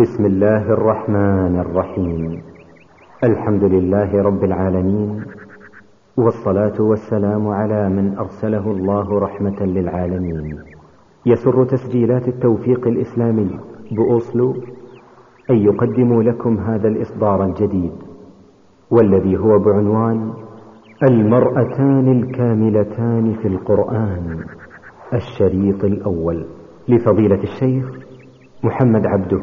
بسم الله الرحمن الرحيم الحمد لله رب العالمين والصلاة والسلام على من أرسله الله رحمة للعالمين يسر تسجيلات التوفيق الإسلامي بأوسلو أن يقدم لكم هذا الإصدار الجديد والذي هو بعنوان المرأتان الكاملتان في القرآن الشريط الأول لفضيلة الشيخ محمد عبده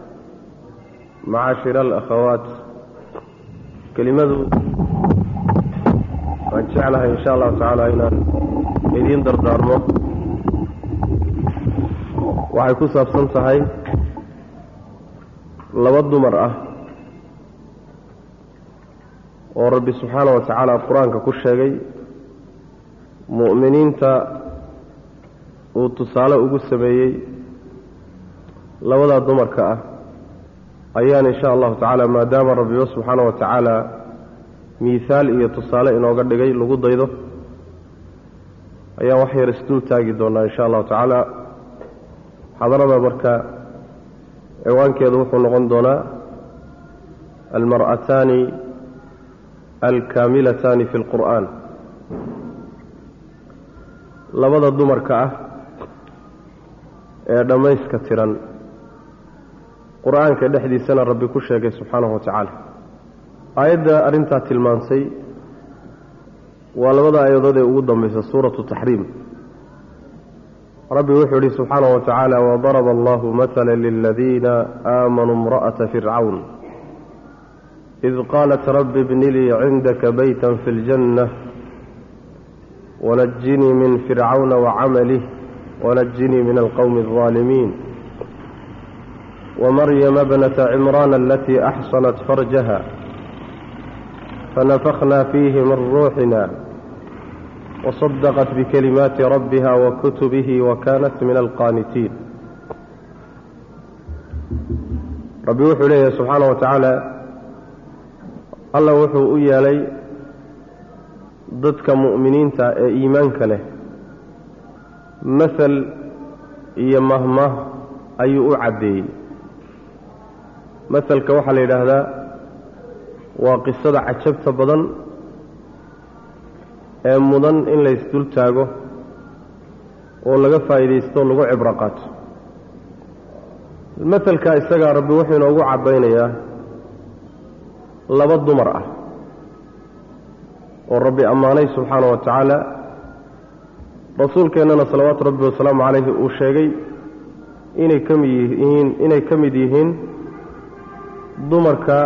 macaashir alakhawaat kelimadu waan jeclahay insha allahu tacaala inaan idiin dardaarmo waxay ku saabsan tahay laba dumar ah oo rabbi subxaana wa tacaala qur'aanka ku sheegay mu'miniinta uu tusaale ugu sameeyey labadaa dumarka ah ayaan insha allahu tacaala maadaama rabbiba subxaana wa tacaala miihaal iyo tusaale inooga dhigay lagu daydo ayaan wax yar isdul taagi doonaa insha allahu tacaala. Xadarada marka ciwaankeedu wuxuu noqon doonaa almar'ataani alkaamilataani fi lqur'aan labada dumarka ah ee dhammayska tiran qur'aanka dhexdiisana rabbi ku sheegay subxaanahu wa tacaala. Aayadda arrintaa tilmaantay waa labada aayadood ee ugu dambaysa suuratu taxriim rabbi wuxuu yidhi subxaanahu wa tacaala wadaraba allahu matala liladiina aamanuu imra'ata fircawn id qaalat rabbi ibni lii cindaka baytan fi ljanna wanajinii min fircawna wacamalih wanajinii min alqowmi aldaalimiin wamaryama bnata cimraan alatii axsanat farjaha فنفخنا فيه من روحنا وصدقت بكلمات ربها وكتبه وكانت من القانتين ربي وحو ليه سبحانه وتعالى الله وحو إيالي ضدك مؤمنين تا إيمانك له مثل إيا مهمه أي أعدي masalka waxaa la yidhaahdaa waa qisada cajabta badan ee mudan in laisdul taago oo laga faa'iidaysto lagu cibro qaato. Maselka isagaa rabbi wuxuu inoogu cabbaynayaa laba dumar ah oo rabbi ammaanay subxaana wa tacaala. Rasuulkeennana salawaatu rabbi wasalaamu calayhi uu sheegay inay ka mid yihiin inay ka mid yihiin dumarka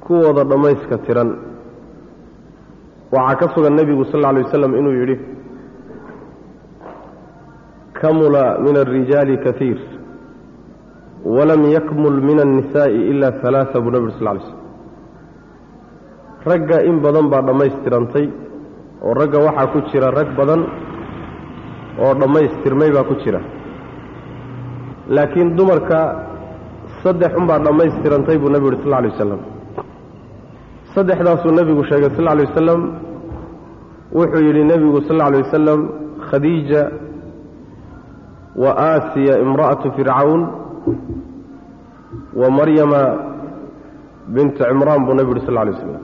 kuwooda dhammayska tiran. Waxaa ka sugan nebigu sal alla alay wasalam inuu yidhi kamula min alrijaali kaiir walam yakmul min annisaa'i ila halaaa buu nebi uri sal lay slm ragga in badan baa dhammaystirantay oo ragga waxaa ku jira rag badan oo dhammaystirmay baa ku jira. Laakiin dumarka saddex unbaa dhammaystirantay buu nebi uhi sal alay wasalam. Saddexdaasuu nebigu sheegay sal lay wasalam wuxuu yidhi nebigu sal lay wasalam khadiija wa aasiya imra'atu fircawn wa maryama bintu cimraan buu nebigu yidhi sal lay waslam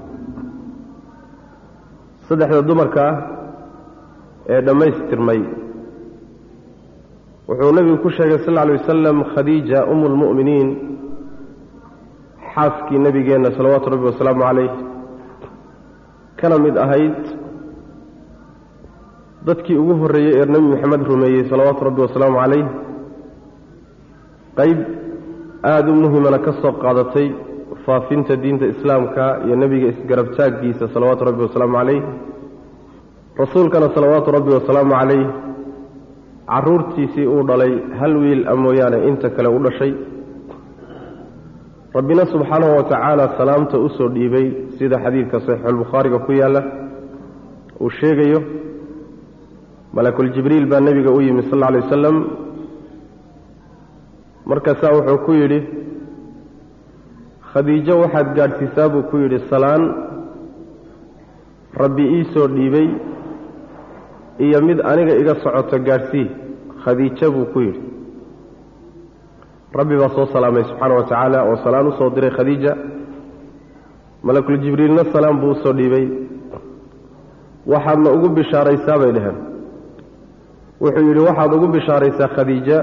saddexda dumarka ah ee dhammaystirmay wuxuu nebigu ku sheegay sal lla lay wasalam khadiija umu lmu'miniin xaaskii nebigeenna salawaatu rabbi wasalaamu calayh kana mid ahayd dadkii ugu horreeyey ee nebi moxamed rumeeyey salawaatu rabbi wasalaamu calayh qayb aada u muhimana ka soo qaadatay faafinta diinta islaamka iyo nebiga isgarabtaaggiisa salawaatu rabbi wasalaamu calayh rasuulkana salawaatu rabbi wasalaamu calayh carruurtiisii uu dhalay hal wiil a mooyaane inta kale u dhashay. Rabbina subxaanahu wa tacaala salaamta u soo dhiibay sida xadiidka saxiixulbukhaariga ku yaalla uu sheegayo. Malakuljibriil baa nebiga u yimi sal alla alay wasalam markaasaa wuxuu ku yidhi khadiijo waxaad gaadhsiisaa buu ku yidhi salaan. Rabbi ii soo dhiibay iyo mid aniga iga socoto gaadhsii khadiijo buu ku yidhi. Rabbi baa soo salaamay subxaana wa tacaala oo salaan u soo diray khadiija. Malakuljibriilna salaam buu u soo dhiibay. Waxaadna ugu bishaaraysaa bay dhaheen. Wuxuu yidhi waxaad ugu bishaaraysaa khadiija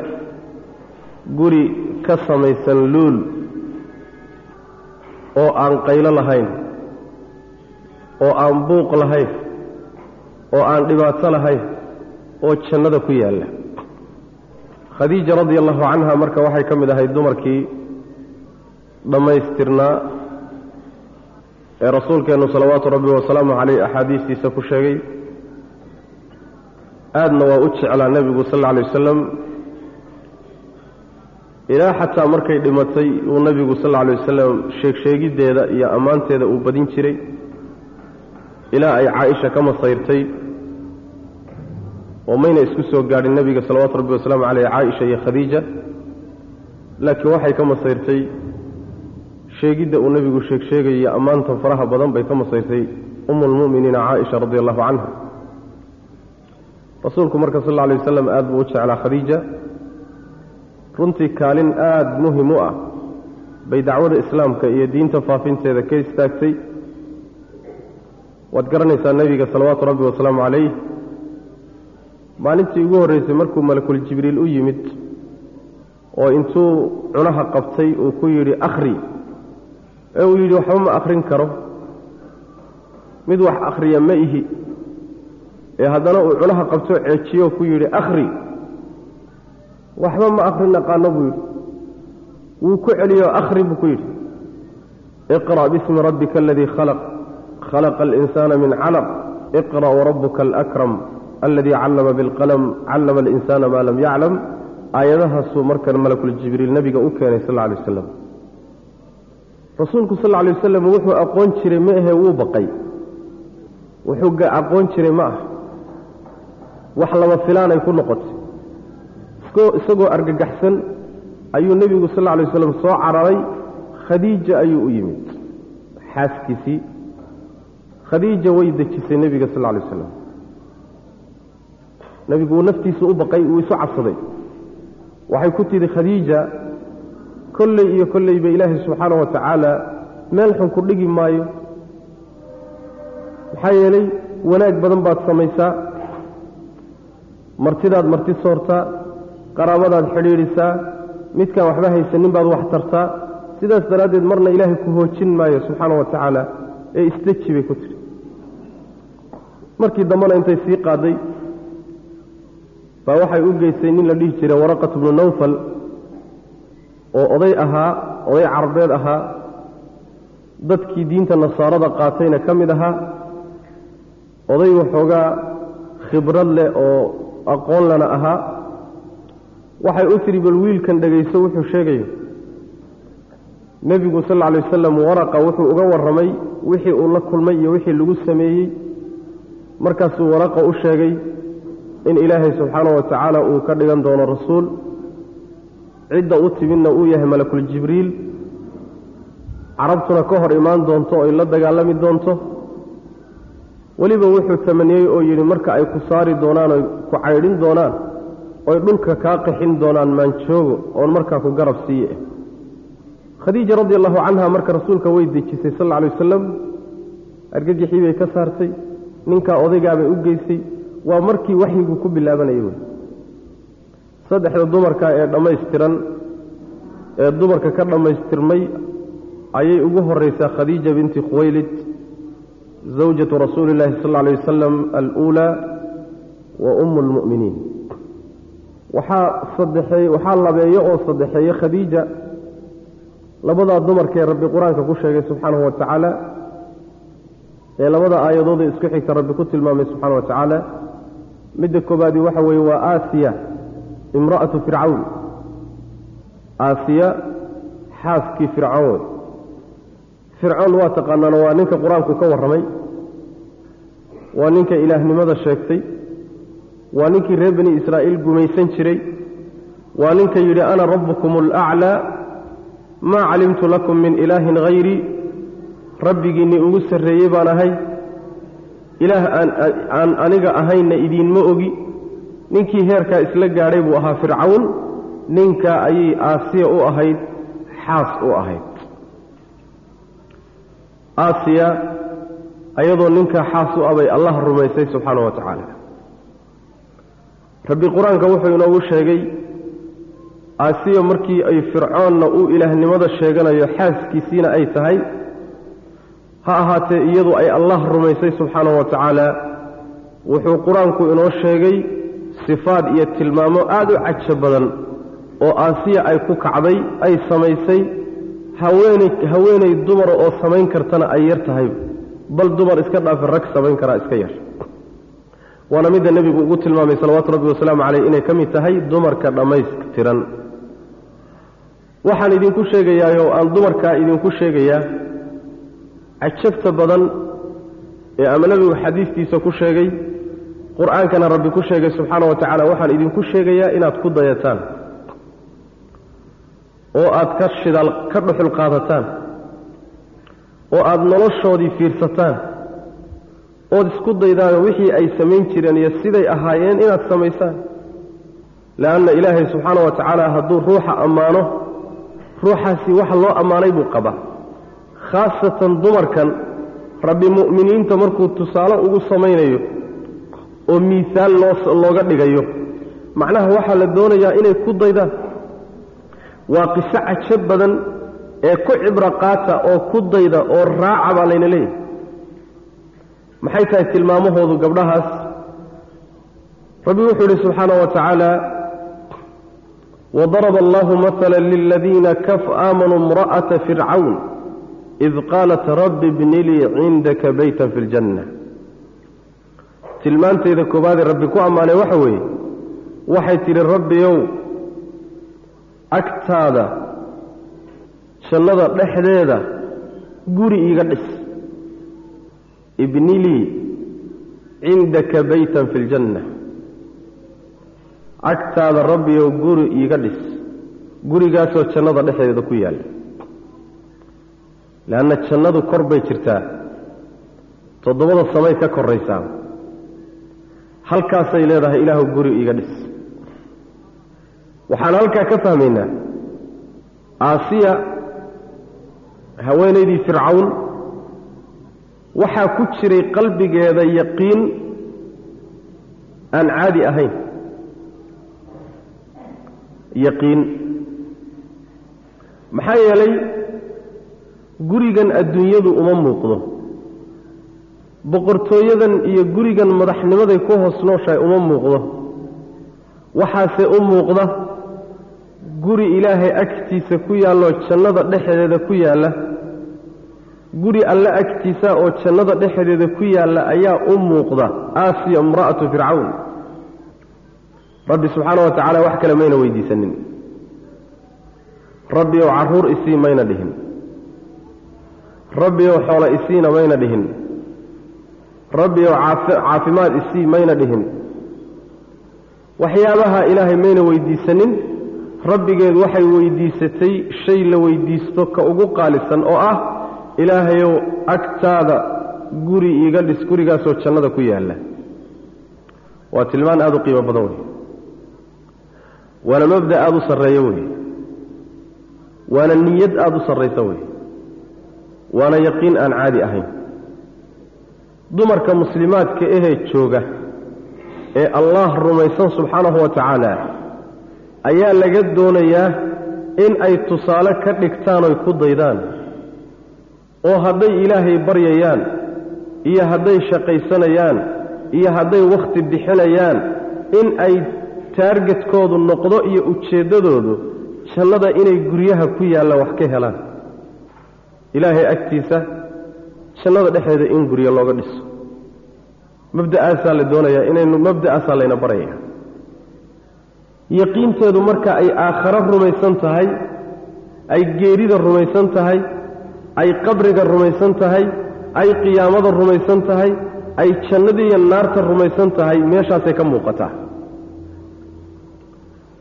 guri ka samaysan luul oo aan qaylo lahayn oo aan buuq lahayn oo aan dhibaato lahayn oo jannada ku yaalla. Khadiija radia allahu canha marka waxay ka mid ahayd dumarkii dhammaystirnaa ee rasuulkeennu salawaatu rabbi wasalaamu caleyh axaadiistiisa ku sheegay aadna waa u jeclaa nebigu sal alla alay wasalam ilaa xataa markay dhimatay uu nebigu sal alla alay wasalam sheegsheegiddeeda iyo ammaanteeda uu badin jiray ilaa ay caaisha ka masayrtay oo mayna isku soo gaadhin nebiga salawaatu rabbi wasalaamu caleyh caaisha iyo khadiija. Laakiin waxay ka masayrtay sheegidda uu nebigu sheegsheegay iyo ammaanta faraha badan bay ka masayrtay umu lmu'miniina caaisha radi allahu canha rasuulku marka sal alla alay wasalam aad buu u jeclaa khadiija. Runtii kaalin aada muhiim u ah bay dacwada islaamka iyo diinta faafinteeda ka istaagtay waad garanaysaa nebiga salawaatu rabbi wasalaamu calayh. Maalintii ugu horreysay markuu malakul jibriil u yimid oo intuu cunaha qabtay uu ku yidhi akhri. Ee uu yidhi waxba ma akhrin karo. Mid wax akhriya ma ihi. Ee haddana uu cunaha qabtoo ceejiyo ku yidhi akhri. Waxba ma akhrin naqaano buu yidhi. Wuu ku celiyo akhri buu ku yidhi. Iqra' bismi rabbika aladii khalaq khalaqa alinsaana min calaq iqra' warabuka alakram aladii callama bilqalam callama alinsaana maa lam yaclam aayadahaasuu markan malakuljibriil nebiga u keenay sal alay wasalam rasuulku sal alay wasalam wuxuu aqoon jiray ma ahe wuu baqay wuxuu aqoon jiray ma ah wax lama filaanay ku noqotay isagoo argagaxsan ayuu nebigu sal alay wasalam soo cararay khadiija ayuu u yimid xaaskiisii khadiija way dejisay nebiga sal alay wasalam nebigu uu naftiisa u baqay uu isu cabsaday waxay ku tidhi khadiija kolley iyo kolleyba ilaahay subxaana wa tacaala meel xun ku dhigi maayo. Maxaa yeelay wanaag badan baad samaysaa. Martidaad marti soortaa qaraabadaad xidhiidhisaa. Midkaan waxba haysanin baad wax tartaa. Sidaas daraaddeed marna ilaahay ku hoojin maayo subxaana wa tacaala ee isdeji bay ku tidhi markii dambena intay sii qaaday baa waxay u geysay nin la dhihi jiray waraqat bnu nawfal oo oday ahaa oday carabeed ahaa. Dadkii diinta nasaarada qaatayna ka mid ahaa. Oday waxoogaa khibrad leh oo aqoon lana ahaa. Waxay u tidhi bal wiilkan dhegayso wuxuu sheegayo. Nebigu sal alla lay wasalam waraqa wuxuu uga warramay wixii uu la kulmay iyo wixii lagu sameeyey markaasuu waraqa u sheegay in ilaahay subxaana wa tacaala uu ka dhigan doono rasuul. Cidda u timidna uu yahay malakuljibriil carabtuna ka hor imaan doonto oy la dagaalami doonto. Weliba wuxuu tamaniyey oo yidhi marka ay ku saari doonaan oy ku caydhin doonaan oy dhulka kaa qixin doonaan maanjoogo oon markaa ku garab siiye. Khadiija radi allahu canha marka rasuulka way dejisay sal alla alay wasalam argagixii bay ka saartay ninkaa odaygaabay u geysay waa markii waxyiguu ku bilaabanayay wey. Saddexda dumarka ee dhammaystiran ee dumarka ka dhammaystirmay ayay ugu horeysaa khadiija binti khuwaylid zawjatu rasuuli illaahi sal alla alay wasalam aluulaa wa ummu lmu'miniin waxaa saddexeey waxaa labeeyo oo saddexeeye khadiija labadaa dumarkaee rabbi qur'aanka ku sheegay subxaanahu wa tacaala ee labada aayadooda isku xigta rabbi ku tilmaamay subxaana wa tacaala. Midda koobaadi waxa weeye waa aasiya imra'atu fircawn. Aasiya xaaskii fircoon wey fircoon waa taqaanaano waa ninka qur'aanku ka warramay. Waa ninka ilaahnimada sheegtay. Waa ninkii reer bani israa'iil gumaysan jiray. Waa ninka yidhi ana rabbukum alaclaa maa calimtu lakum min ilaahin hayrii rabbigiinnii ugu sarreeyey baan ahay. Ilaah aan aniga ahaynna idiinma ogi. Ninkii heerkaa isla gaadhay buu ahaa fircawn. Ninkaa ayay aasiya u ahayd xaas u ahayd. Aasiya ayadoo ninkaa xaas u abay allah rumaysay subxaana wa tacaala. Rabbi qur'aanka wuxuu inoogu sheegay aasiya markii ay fircoonna uu ilaahnimada sheeganayo xaaskiisiina ay tahay ha ahaatee iyadu ay allah rumaysay subxaanahu wa tacaala wuxuu qur'aanku inoo sheegay sifaad iyo tilmaamo aada u cajo badan oo aasiya ay ku kacday ay samaysay. Haweeney haweeney dumara oo samayn kartana ay yar tahay bal dumar iska dhaafi rag samayn karaa iska yar. Waana midda nebigu ugu tilmaamay salawaatu rabbi wasalaamu caleyh inay ka mid tahay dumarka dhammaystiran. Waxaan idinku sheegayaa oo aan dumarkaa idinku sheegayaa cajabta badan ee ama nebigu xadiistiisa ku sheegay qur'aankana rabbi ku sheegay subxaana wa tacaala waxaan idinku sheegayaa inaad ku dayataan. Oo aad ka shidaal ka dhuxul qaadataan. Oo aada noloshoodii fiirsataan. Ood isku daydaano wixii ay samayn jireen iyo siday ahaayeen inaad samaysaan. Leanna ilaahay subxaana wa tacaala hadduu ruuxa ammaano ruuxaasi waxa loo ammaanay buu qabaa khaasatan dumarkan rabbi mu'miniinta markuu tusaale ugu samaynayo oo miisaal loo looga dhigayo macnaha waxaa la doonayaa inay ku daydaan waa qiso cajo badan ee ku cibro qaata oo ku dayda oo raaca baa layna leeyahay. Maxay tahay tilmaamahoodu gabdhahaas? Rabbi wuxuu yidhi subxaana wa tacaala wadaraba allahu maala liladiina aamanuu imra'ata fircawn id qaalat rabbi bni lii cindaka beytan fi ljanna tilmaanteeda koobaadee rabbi ku ammaanay waxa weeye waxay tidhi rabbiyow agtaada jannada dhexdeeda guri iiga dhis ibni lii cindaka beytan fi ljanna agtaada rabbiyow guri iiga dhis gurigaasoo jannada dhexdeeda ku yaalla leanna jannadu kor bay jirtaa toddobada samay ka koraysaa halkaasay leedahay ilaahu guri iiga dhis waxaan halkaa ka fahmaynaa aasiya haweenaydii fircawn waxaa ku jiray qalbigeeda yaqiin aan caadi ahayn yaqiin maxaa yeelay gurigan adduunyadu uma muuqdo. Boqortooyadan iyo gurigan madaxnimaday ku hoos nooshahay uma muuqdo. Waxaase u muuqda guri ilaahay agtiisa ku yaalloo jannada dhexdeeda ku yaalla. Guri alle agtiisa oo jannada dhexdeeda ku yaalla ayaa u muuqda. Aasiya imra'atu fircawn. Rabbi subxaana wa tacaala wax kale mayna weydiisanin. Rabbi ow carruur isii mayna dhihin rabbi ow xoolo isiina mayna dhihin. Rabbi ow caafimaad isii mayna dhihin. Waxyaabaha ilaahay mayna weydiisanin rabbigeed waxay weydiisatay shay la weydiisto ka ugu qaalisan oo ah ilaahayow agtaada guri iiga dhis gurigaasoo jannada ku yaalla. Waa tilmaan aada u qiimo badan wey waana mabda aada u sarreeyo wey waana niyad aada u sarraysa wey waana yaqiin aan caadi ahayn. Dumarka muslimaadka ahee jooga ee allah rumaysan subxaanahu wa tacaala ayaa laga doonayaa in ay tusaale ka dhigtaan oy ku daydaan. Oo hadday ilaahay baryayaan iyo hadday shaqaysanayaan iyo hadday wakhti bixinayaan in ay taargetkoodu noqdo iyo ujeeddadoodu jannada inay guryaha ku yaalla wax ka helaan ilaahay agtiisa jannada dhexeeda in guryo looga dhiso. Mabda'aasaa la doonayaa inaynu mabda'aasaa layna baraya yaqiinteedu marka ay aakharo rumaysan tahay ay geerida rumaysan tahay ay qabriga rumaysan tahay ay qiyaamada rumaysan tahay ay jannada iyo naarta rumaysan tahay meeshaasay ka muuqataa.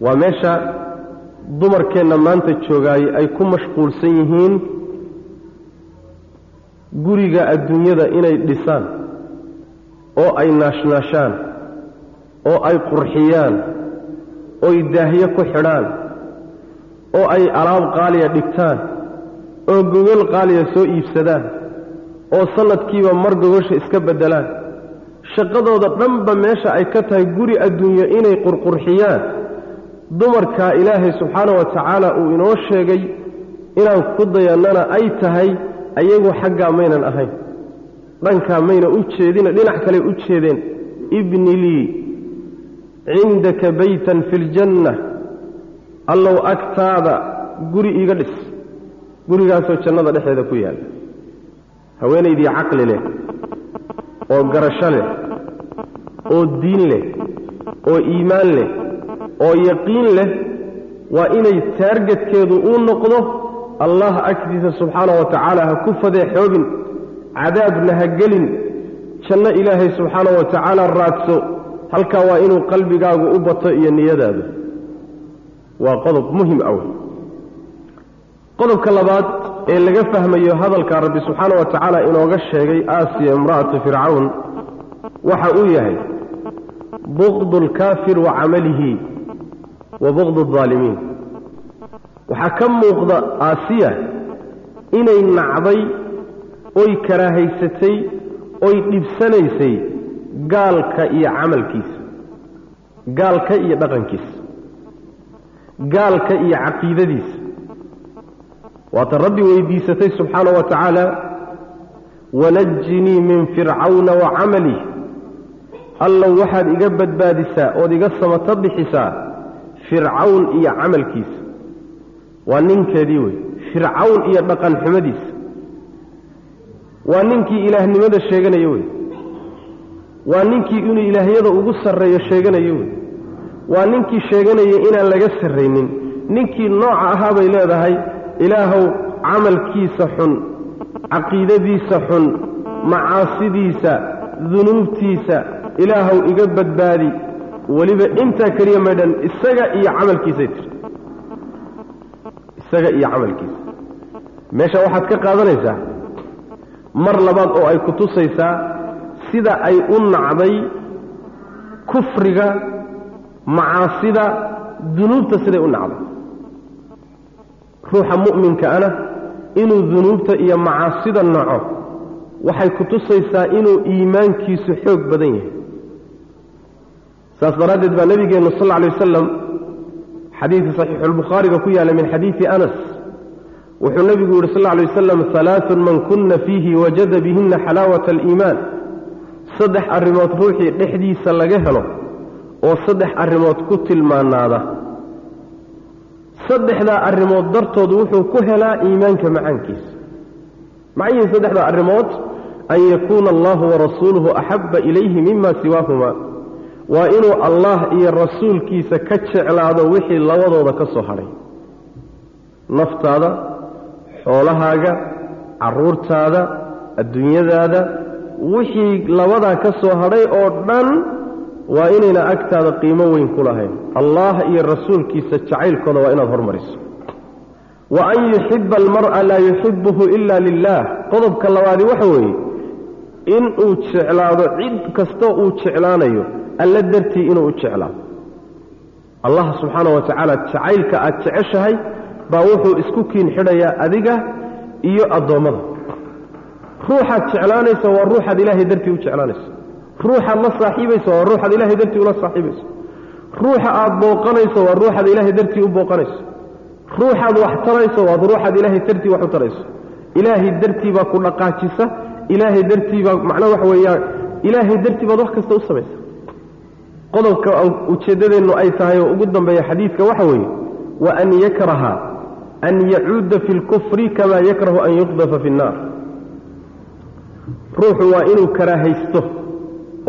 Waa meesha dumarkeenna maanta joogaayey ay ku mashquulsan yihiin guriga adduunyada inay dhisaan oo ay naashnaashaan oo ay qurxiyaan oy daahyo ku xidhaan oo ay alaab qaaliya dhigtaan oo gogol qaaliya soo iibsadaan oo sannadkiiba mar gogosha iska beddelaan. Shaqadooda dhanba meesha ay ka tahay guri adduunyo inay qurqurxiyaan. Dumarkaa ilaahay subxaana wa tacaala uu inoo sheegay inaan ku dayannana ay tahay ayagu xaggaa maynan ahayn. Dhankaa mayna u jeedina dhinac kale u jeedeen ibni lii cindaka baytan fi ljanna allow agtaada guri iiga dhis. Gurigaasoo jannada dhexeeda ku yaalla haweenaydii caqli leh oo garasho leh oo diin leh oo iimaan leh oo yaqiin leh waa inay taargetkeedu uu noqdo allah agtiisa subxaana wa tacaala ha ku fadeexoobin cadaabna ha gelin janno ilaahay subxaana wa tacaala raadso halkaa waa inuu qalbigaagu u bato iyo niyadaadu. Waa qodob muhiim ah wey qodobka labaad ee laga fahmayo hadalka rabbi subxaana wa tacaala inooga sheegay aasiya imra'atu fircawn waxa uu yahay buqdu alkaafir wa camalihi wa buqdu aldaalimiin waxaa ka muuqda aasiya inay nacday oy karaahaysatay oy dhibsanaysay gaalka iyo camalkiisa gaalka iyo dhaqankiisa gaalka iyo caqiidadiisa waata rabbi weydiisatay subxaana wa tacaala wanajinii min fircawna wa camalih allow waxaad iga badbaadisaa ood iga samato bixisaa fircawn iyo camalkiisa waa ninkeedii wey. Fircawn iyo dhaqan xumadiisa waa ninkii ilaahnimada sheeganaya wey. Waa ninkii inuu ilaahyada ugu sarreeyo sheeganayo wey. Waa ninkii sheeganaya inaan laga sarraynin. Ninkii nooca ahaa bay leedahay ilaahow camalkiisa xun caqiidadiisa xun macaasidiisa dunuubtiisa ilaahow iga badbaadi. Weliba intaa keliya maydhan isaga iyo camalkiisay tiri isaga iyo camalkiisa. Meesha waxaad ka qaadanaysaa mar labaad oo ay ku tusaysaa sida ay u nacday kufriga macaasida dunuubta siday u nacday. Ruuxa mu'minka ana inuu dunuubta iyo macaasida naco waxay ku tusaysaa inuu iimaankiisu xoog badan yahay. Saas daraaddeed baa nebigeennu sal alla lay wasalam xadiidka saxiixulbukhaariga ku yaalla min xadiidi anas. Wuxuu nebigu yidhi sal alay wasalam halaaثun man kuna fiihi wajada bihina xalaawata aliimaan saddex arrimood ruuxii dhexdiisa laga helo oo saddex arrimood ku tilmaanaada saddexdaa arrimood dartood wuxuu ku helaa iimaanka macaankiisa macayihin saddexdaa arrimood an yakuuna allahu warasuuluhu axabba ilayhi mima siwaahuma waa inuu allah iyo rasuulkiisa ka jeclaado wixii labadooda ka soo hadhay naftaada xoolahaaga carruurtaada adduunyadaada wixii labadaa ka soo hadhay oo dhan waa inayna agtaada qiimo weyn ku lahayn. Allah iyo rasuulkiisa jacaylkooda waa inaad hormariso. Wa an yuxiba almar'a laa yuxibuhu ila lilah qodobka labaadi waxa weeye inuu jeclaado cid kastoo uu jeclaanayo alla dartii inuu u jeclaado allah subxaana wa tacaala jacaylka aad jeceshahay baa wuxuu isku kiin xidhayaa adiga iyo addoommada. Ruuxaad jeclaanaysa waa ruuxaad ilaahay dartii u jeclaanayso. Ruuxaad la saaxiibayso waa ruuxaad ilaahay dartii ula saaxiibayso. Ruuxa aad booqanayso waa ruuxaad ilaahay dartii u booqanayso. Ruuxaad wax tarayso waad ruuxaad ilaahay dartii wax u tarayso. Ilaahay dartii baa ku dhaqaajisa ilaahay dartii baa macnaa waxa weeyaan ilaahay dartii baad wax kasta u samaysa qodobka ujeeddadeennu ay tahay oo ugu dambeeya xadiidka waxa weeye wa an yakraha an yacuuda fi lkufri kamaa yakrahu an yuqdafa fi nnaar. Ruuxu waa inuu karaahaysto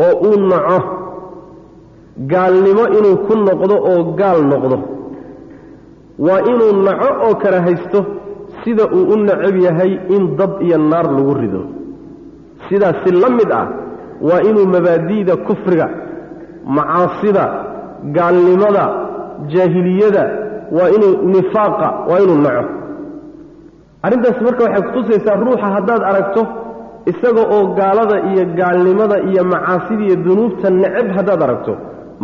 oo uu naco gaalnimo inuu ku noqdo oo gaal noqdo. Waa inuu naco oo karaahaysto sida uu u necab yahay in dab iyo naar lagu rido. Sidaasi la mid ah waa inuu mabaadi'da kufriga macaasida gaalnimada jaahiliyada waa inuu nifaaqa waa inuu naco. Arrintaasi marka waxay kutusaysaa ruuxa haddaad aragto isaga oo gaalada iyo gaalnimada iyo macaasida iyo dunuubta necab haddaad aragto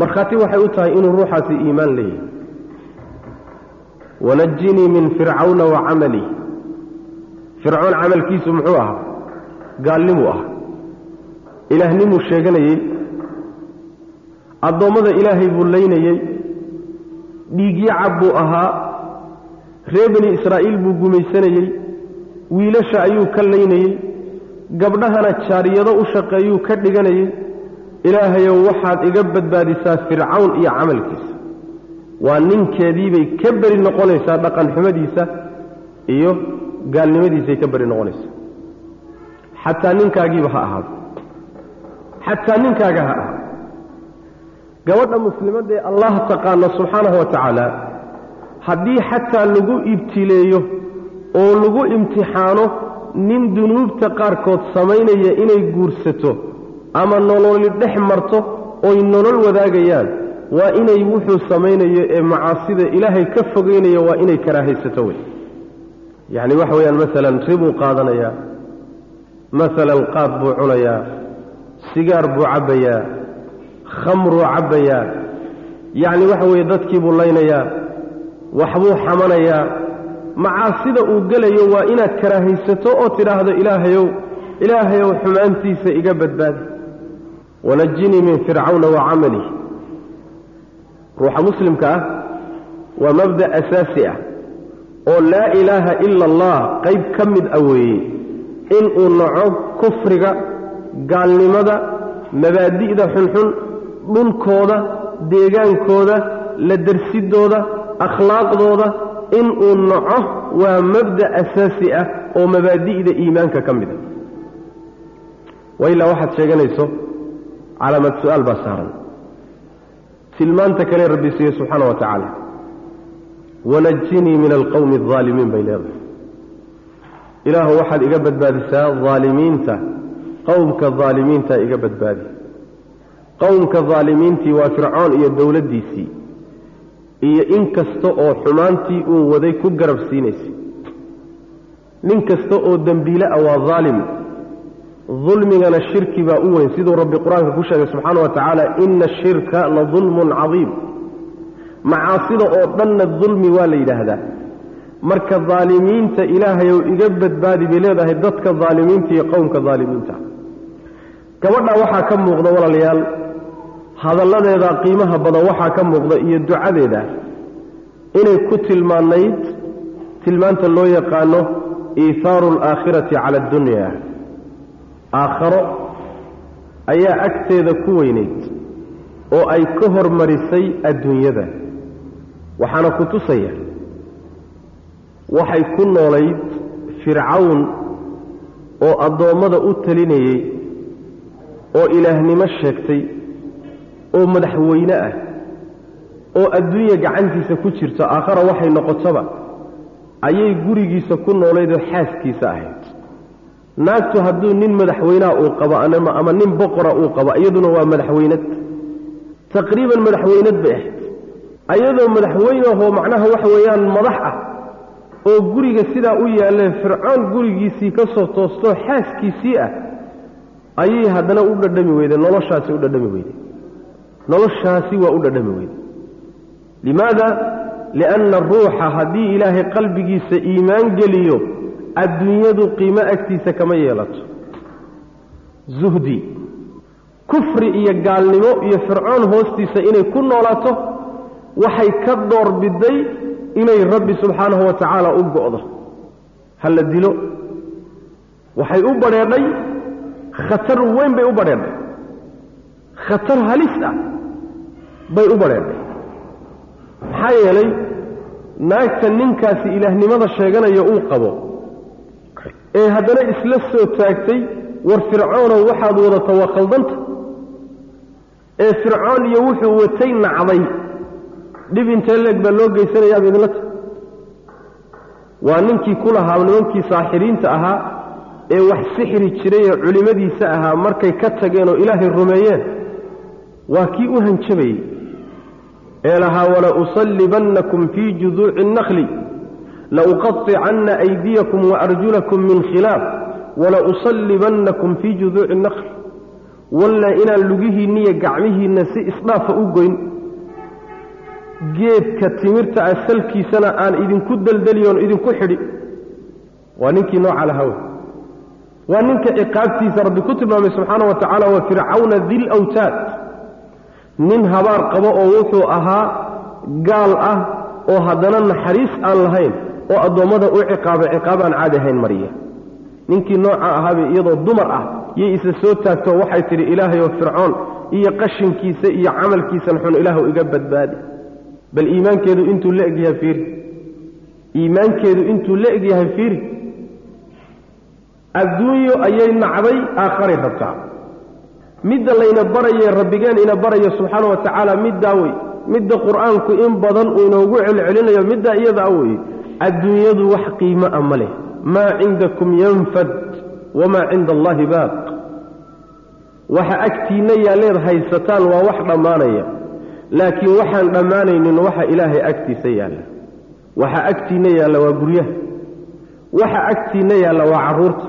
markhaati waxay u tahay inuu ruuxaasi iimaan leeyahay. Wanajinii min fircawna wa camalih fircoon camalkiisu muxuu ahaa? Gaalnimuu ahaa. Ilaahnimuu sheeganayey addoommada ilaahay buu laynayey dhiigyacab buu ahaa. Reer bani israa'iil buu gumaysanayey wiilasha ayuu ka laynayey gabdhahana jaariyado u shaqeeyuu ka dhiganayey ilaahayow waxaad iga badbaadisaa fircawn iyo camalkiisa. Waa ninkeediibay ka beri noqonaysaa dhaqan xumadiisa iyo gaalnimadiisay ka beri noqonaysaa. Xataa ninkaagiiba ha ahaado. Xataa ninkaaga ha ahaado gabadha muslimaddaee allah taqaana subxaanahu wa tacaala haddii xataa lagu ibtileeyo oo lagu imtixaano nin dunuubta qaarkood samaynaya inay guursato ama nololi dhex marto oy nolol wadaagayaan waa inay wuxuu samaynayo ee macaasida ilaahay ka fogeynaya waa inay karaahaysato wey. Yacni waxa weeyaan maalan ribuu qaadanayaa maalan qaad buu cunayaa sigaar buu cabbayaa khamruu cabbayaa. Yacni waxa weeye dadkii buu laynayaa waxbuu xamanayaa. Macaasida uu gelayo waa inaad karaahaysato oo tidhaahdo ilaahayow ilaahayow xumaantiisa iga badbaadi. Wanajinii min fircawna wa camalih ruuxa muslimka ah waa mabda' asaasi ah oo laa ilaaha ila allah qayb ka mid a weeye inuu naco kufriga gaalnimada mabaadi'da xunxun dhulkooda deegaankooda la dersidooda akhlaaqdooda inuu naco waa mabda' asaasi ah oo mabaadi'da iimaanka ka mid a wa ilaa waxaad sheeganayso calaamad su'aal baa saaran. Tilmaanta kale rabbi siiye subxaana wa tacaala wanajinii min alqowmi aldaalimiin bay leedahay. Ilaahu waxaad iga badbaadisaa daalimiinta qowmka daalimiinta iga badbaadi qowmka daalimiintii waa fircoon iyo dowladdiisii. Iyo in kasta oo xumaantii uu waday ku garab siinaysay nin kasta oo dembiile ah waa daalim dulmigana shirki baa u weyn. Siduu rabbi qur'aanka ku sheegay subxaana wa tacaala ina ashirka la dulmun cadiim. Macaasida oo dhanna dulmi waa la yidhaahdaa. Marka daalimiinta ilaahayow iga badbaadi bay leedahay dadka daalimiinta iyo qowmka daalimiinta gabadhaa waxaa ka muuqda walaalayaal hadalladeeda qiimaha badan waxaa ka muuqda iyo ducadeeda inay ku tilmaanayd tilmaanta loo yaqaano iithaaru alaakhirati cala addunya aakharo ayaa agteeda ku weynayd oo ay ka hormarisay adduunyada. Waxaana ku tusaya waxay ku noolayd fircawn oo addoommada u talinayey oo ilaahnimo sheegtay oo madaxweyne ah oo adduunya gacantiisa ku jirto aakhara waxay noqotoba ayay gurigiisa ku noolaydoo xaaskiisa ahayd. Naagtu hadduu nin madaxweynaha uu qabo ama nin boqora uu qabo iyaduna waa madaxweynad. Taqriiban madaxweynad bay ahayd. Ayadoo madaxweynehoo macnaha waxa weeyaan madax ah oo guriga sidaa u yaallee fircoon gurigiisii ka soo toostoo xaaskiisii ah ayay haddana u dhadhami weyday noloshaasi u dhadhami weyday noloshaasi waa u dhadhami weyday limaada? Lianna ruuxa haddii ilaahay qalbigiisa iimaan geliyo adduunyadu qiimo agtiisa kama yeelato. Zuhdi. Kufri iyo gaalnimo iyo fircoon hoostiisa inay ku noolaato waxay ka door biday inay rabbi subxaanahu wa tacaala u go'do. Ha la dilo. Waxay u badheedhay khatar weyn bay u badheedhay khatar halis ah bay u badheedhay maxaa yeelay naagta ninkaasi ilaahnimada sheeganaya uu qabo. Ee haddana isla soo taagtay war fircoonow waxaad wadata waa khaldanta. Ee fircoon iyo wuxuu watay nacday. Dhib intee leeg baa loo geysanayaa idinla ta waa ninkii ku lahaa nimankii saaxiriinta ahaa ee wax sixri jiray ee culimmadiisa ahaa markay ka tageen oo ilaahay rumeeyeen waa kii u hanjabayey ee lahaa wala usallibannakum fii juduuci الnakli lauqaطicanna aydiyakum waarjulakum min khilaaf wala usallibannakum fii juduuci الnakli walla inaan lugihiinna iyo gacmihiinna si isdhaafa u goyn geedka timirta ah salkiisana aan idinku deldeliyoon idinku xidhi waa ninkii nooca lahaw waa ninka ciqaabtiisa rabbi ku tilmaamay subxaana wa tacaala wa fircawna dil awtaad nin habaar qabo oo wuxuu ahaa gaal ah oo haddana naxariis aan lahayn oo addoommada u ciqaabay ciqaab aan caadi ahayn mariya ninkii nooca ahaabay iyadoo dumar ah yay isa soo taagto waxay tidhi ilaahayoo fircoon iyo qashinkiisa iyo camalkiisan xun ilaahu iga badbaadi. Bal iimaankeedu intuu la egyahay fiiri. Iimaankeedu intuu la egyahay fiiri adduunyo ayay nacday aakharay rabtaa midda layna barayee rabbigeen ina barayo subxaana wa tacaala middaa wey. Midda qur'aanku in badan uu inoogu celcelinayo middaa iyadaa weye adduunyadu wax qiimo a ma leh. Maa cindakum yanfad wamaa cinda allaahi baaq. Waxa agtiinna yaalleed haysataan waa wax dhammaanaya. Laakiin waxaan dhammaanaynin waxa ilaahay agtiisa yaalla. Waxa agtiinna yaalla waa guryaha waxa agtiinna yaalla waa carruurta.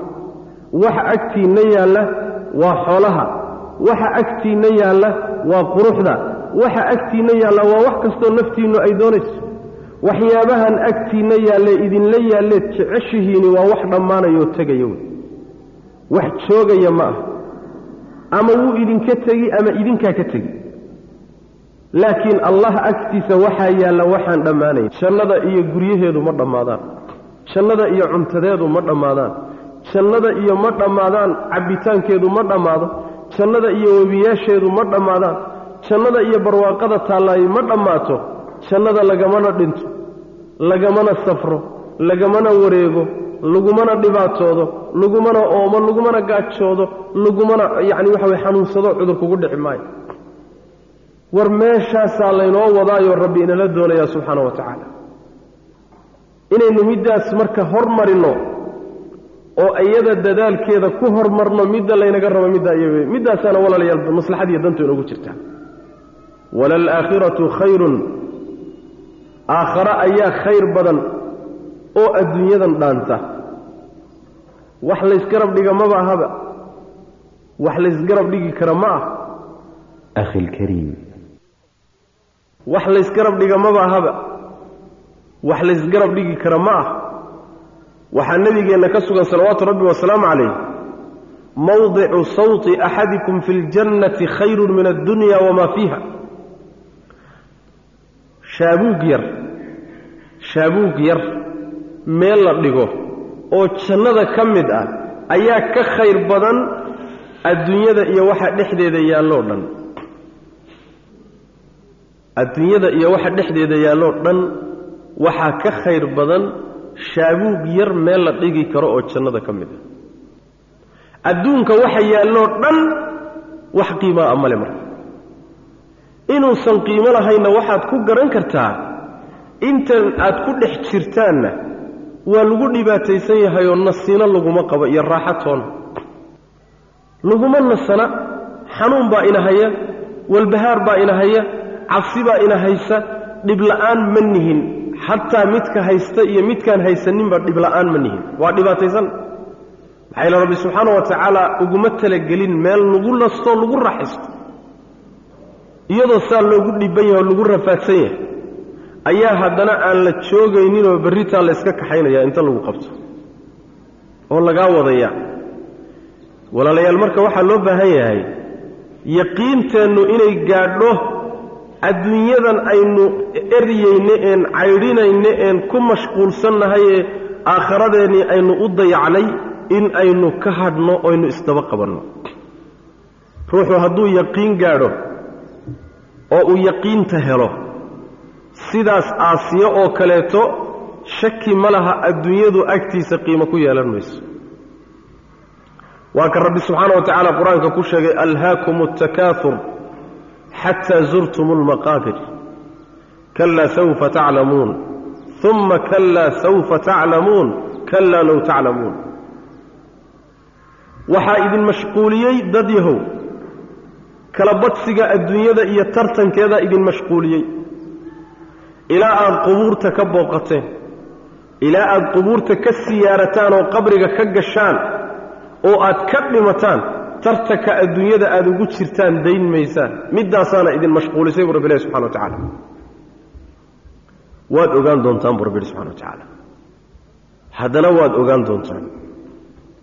Waxa agtiinna yaalla waa xoolaha waxa agtiinna yaalla waa quruxda waxa agtiinna yaalla waa wax kastoo naftiinnu ay doonayso. Waxyaabahan agtiinna yaalle idinla yaalleed jeceshihiini waa wax dhammaanayoo tegaya wey. Wax joogaya ma ah ama wuu idinka tegi ama idinkaa ka tegi. Laakiin allah agtiisa waxaa yaalla waxaan dhammaanayn jannada iyo guryaheedu ma dhammaadaan. Jannada iyo cuntadeedu ma dhammaadaan. Jannada iyo ma dhammaadaan. Cabbitaankeedu ma dhammaado jannada iyo webiyaasheedu ma dhammaadaan jannada iyo barwaaqada taallaayo ma dhammaato jannada lagamana dhinto lagamana safro lagamana wareego lagumana dhibaatoodo lagumana oomo lagumana gaajoodo lagumana yacni waxa way xanuunsado cudur kugu dhici maayo. War meeshaasaa laynoo wadaayoo rabbi inala doonayaa subxaana wa tacaala. Inaynu middaas marka hormarinno oo iyada dadaalkeeda ku hormarno midda laynaga rabo midda iy middaasaana walaalayaal maslaxadiiyo dantu inoogu jirtaa walaalaakhiratu khayrun. Aakhare ayaa khayr badan oo adduunyadan dhaanta. Wax laysgarab dhiga maba ahaba. Wax laysgarab dhigi kara ma ah. Akhi lkariim wax laysgarab dhiga maba ahaba. Wax laysgarab dhigi kara ma ah waxaa nebigeenna ka sugan salawaatu rabbi wasalaamu calayh mawdicu sawti axadikum fi ljannati khayrun min addunya wamaa fiiha. Shaabuug yar shaabuug yar meel la dhigo oo jannada ka mid ah ayaa ka khayr badan adduunyada iyo waxa dhexdeeda yaalloo dhan. Adduunyada iyo waxa dhexdeeda yaalloo dhan waxaa ka khayr badan shaabuug yar meel la dhigi karo oo jannada ka mid ah. Adduunka waxa yaalloo dhan wax qiimaa amale marka. Inuusan qiimo lahaynna waxaad ku garan kartaa intan aad ku dhex jirtaanna waa lagu dhibaataysan yahay oo nasiino laguma qabo iyo raaxo toona laguma nasana xanuun baa ina haya walbahaar baa ina haya cabsi baa ina haysa dhibla'aan ma nihin xataa midka haysta iyo midkaan haysaninba dhibla'aan ma nihin. Waa dhibaataysan. Maxaa yeele rabbi subxaana wa tacaala uguma talagelin meel lagu nastoo lagu raaxaysto. Iyadoo saa loogu dhiban yahay oo lagu rafaadsan yahay. Ayaa haddana aan la joogayninoo berritaa la yska kaxaynaya inta lagu qabto. Oo lagaa wadaya. Walaalayaal marka waxaa loo baahan yahay yaqiinteennu inay gaadho adduunyadan aynu eryayne een caydhinayne een ku mashquulsannahay ee aakhiradeennii aynu u dayacnay in aynu ka hadhno oynu isdaba qabanno. Ruuxu hadduu yaqiin gaadho oo uu yaqiinta helo sidaas aasiyo oo kaleeto shaki ma laha adduunyadu agtiisa qiimo ku yeelan mayso. Waa ka rabbi subxaana wa tacaala qur'aanka ku sheegay alhaakum altakaatur xataa zurtum almaqaabir kalaa sawfa taclamuun uma kalaa sawfa taclamuun kalaa low taclamuun waxaa idin mashquuliyey dad yahow kala badsiga adduunyada iyo tartankeedaa idin mashquuliyey ilaa aad qubuurta ka booqateen ilaa aad qubuurta ka siyaarataan oo qabriga ka gashaan oo aad ka dhimataan tartanka adduunyada aad ugu jirtaan dayn maysaan middaasaana idin mashquulisay buu rabbi ilahi subxana wa tacaala. Waad ogaan doontaan buu rabbi ihi subxana wa tacaala. Haddana waad ogaan doontaan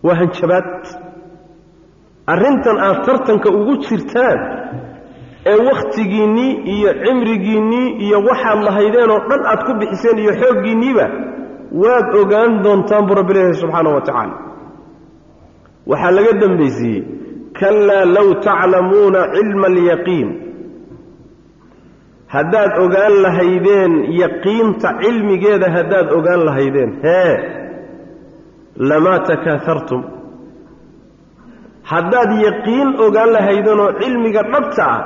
waa hanjabaad. Arrintan aad tartanka ugu jirtaan ee wakhtigiinnii iyo cimrigiinnii iyo waxaad lahaydeen oo dhan aad ku bixiseen iyo xooggiinniiba waad ogaan doontaan buu rabbi leeyahay subxaana wa tacaala. Waxaa laga dambaysiiyey kalaa low taclamuuna cilma alyaqiin. Haddaad ogaan lahaydeen yaqiinta cilmigeeda haddaad ogaan lahaydeen hee lamaa takaahartum haddaad yaqiin ogaan lahaydeenoo cilmiga dhabta ah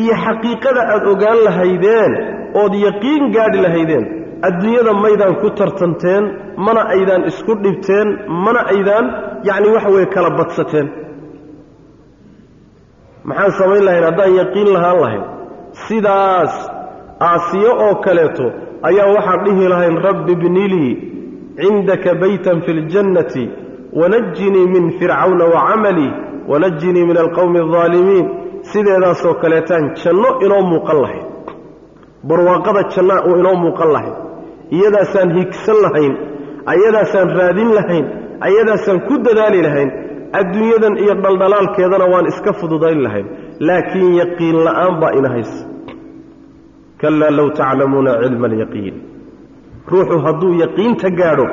iyo xaqiiqada aad ogaan lahaydeen ood yaqiin gaadhi lahaydeen adduunyada maydaan ku tartanteen mana aydaan isku dhibteen mana aydaan yacni waxa weeye kala badsateen maxaan samayn lahayn? Haddaan yaqiin lahaan lahayn. Sidaas aasiyo oo kaleeto ayaa waxaan dhihi lahayn rabbi bnilii cindaka baytan fi ljannati wanajinii min fircawna wacamalii wanajinii min alqowmi aldaalimiin sideedaasoo kaleetaan janno inoo muuqan lahayn. Barwaaqada jannaa uu inoo muuqan lahayn. Iyadaasaan higsan lahayn. Ayadaasaan raadin lahayn. Ayadaasaan ku dadaali lahayn adduunyadan iyo dhaldhalaalkeedana waan iska fududayn lahayn laakiin yaqiin la'aan baa ina haysa. Kalaa low taclamuuna cilma alyaqiin. Ruuxu hadduu yaqiinta gaadho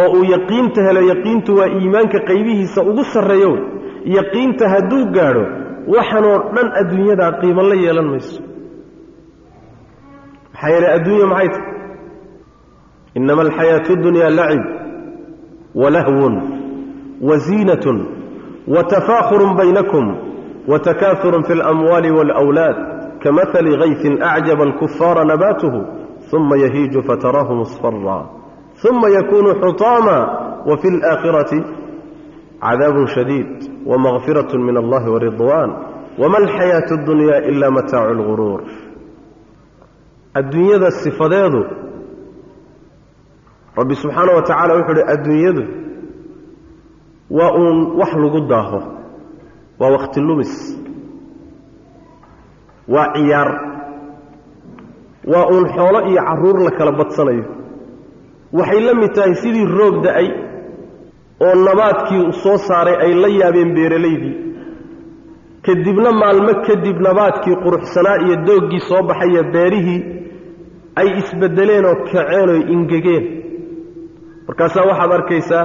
oo uu yaqiinta helo yaqiintu waa iimaanka qaybihiisa ugu sarreeyo yaqiinta hadduu gaadho waxanoo dhan adduunyadaa qiimo la yeelan mayso. Maxaa yeele adduunya maxay tahy inama alxayaatu dunyaa lacib walahwun waziinatun watafaakhurun baynakum watakaahurun fi اlamwaali wاlأwlaad kamahali gayfin acjaba alkufaara nabaatuhu uma yahiiju fataraahu musfara uma yakunu xutaama wafi اlآakhirati cadaabun shadiid wamagfiraة min allahi waridwan wama alxayaaةu اdunya ila mataacu اlguruur adduunyada sifadeedu rabbi subxaana wa tacaala wuxuu uhi adduunyadu waa uun wax lagu daaho. Waa wakhti lumis. Waa ciyaar. Waa uun xoolo iyo carruur la kala badsanayo. Waxay la mid tahay sidii roog da'ay oo nabaadkii soo saaray ay la yaabeen beeralaydii kadibna maalmo kadib nabaadkii quruxsanaa iyo dooggii soo baxaya beerihii ay isbeddeleen oo kaceen oo ingegeen. Markaasaa waxaad arkaysaa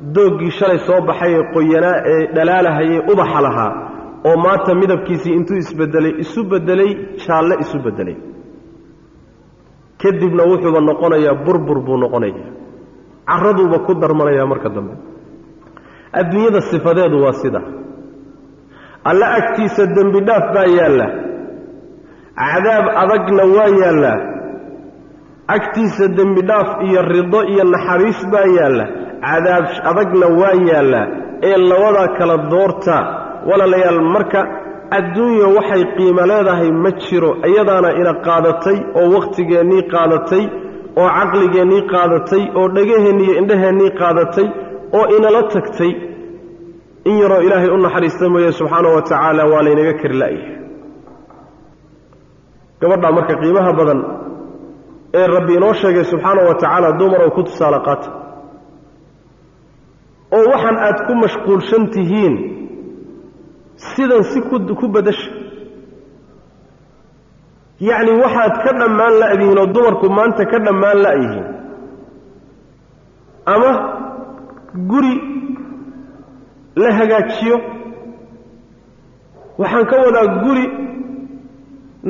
dooggii shalay soo baxay ee qoyanaa ee dhalaalahayee ubaxa lahaa oo maanta midabkiisii intuu isbedelay isu beddelay jaalle isu beddelay. Kadibna wuxuuba noqonayaa burbur buu noqonayaa. Carraduuba ku darmanayaa marka dambe. Adduunyada sifadeedu waa sida. Alla agtiisa dembi dhaaf baa yaalla. Cadaab adagna waa yaallaa agtiisa dembi dhaaf iyo rido iyo naxariis baa yaalla cadaab adagna waa yaallaa ee labadaa kala doorta walaalayaal marka adduunya waxay qiimo leedahay ma jiro iyadaana ina qaadatay oo wakhtigeennii qaadatay oo caqligeennii qaadatay oo dhagaheennii iyo indhaheennii qaadatay oo inala tagtay. In yaroo ilaahay u naxariista mooye subxaana wa tacaala waa laynaga kari la'yahay gabadhaa marka qiimaha badan ee rabbi inoo sheegay subxaana wa tacaala dumarow ku tusaale qaata oo waxaan aad ku mashquulshan tihiin sidan si ku badasha yacni waxaad ka dhammaan la'dihiin oo dumarku maanta ka dhammaan la'yihiin. Ama guri la hagaajiyo waxaan ka wadaa guri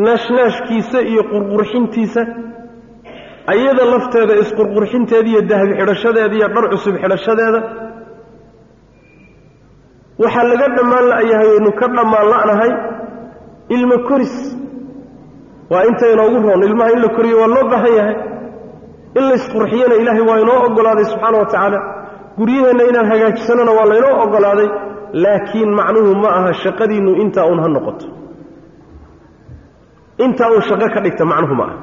naashnaashkiisa iyo qurqurxintiisa ayada lafteeda isqurqurxinteeda iyo dahabi xidhashadeeda iyo dhar cusub xidhashadeeda waxaa laga dhammaan la'yahay aynu ka dhammaan la'nahay ilmo koris. Waa inta inoogu roon ilmaha in la koriyo waa loo baahan yahay. In laysqurxiyana ilaahay waa inoo oggolaaday subxaana wa tacaala. Guryaheenna inaan hagaajisanona waa laynoo oggolaaday laakiin macnuhu ma aha shaqadiinnu intaa uun ha noqoto. Intaa uun shaqo ka dhigta macnuhu ma aha.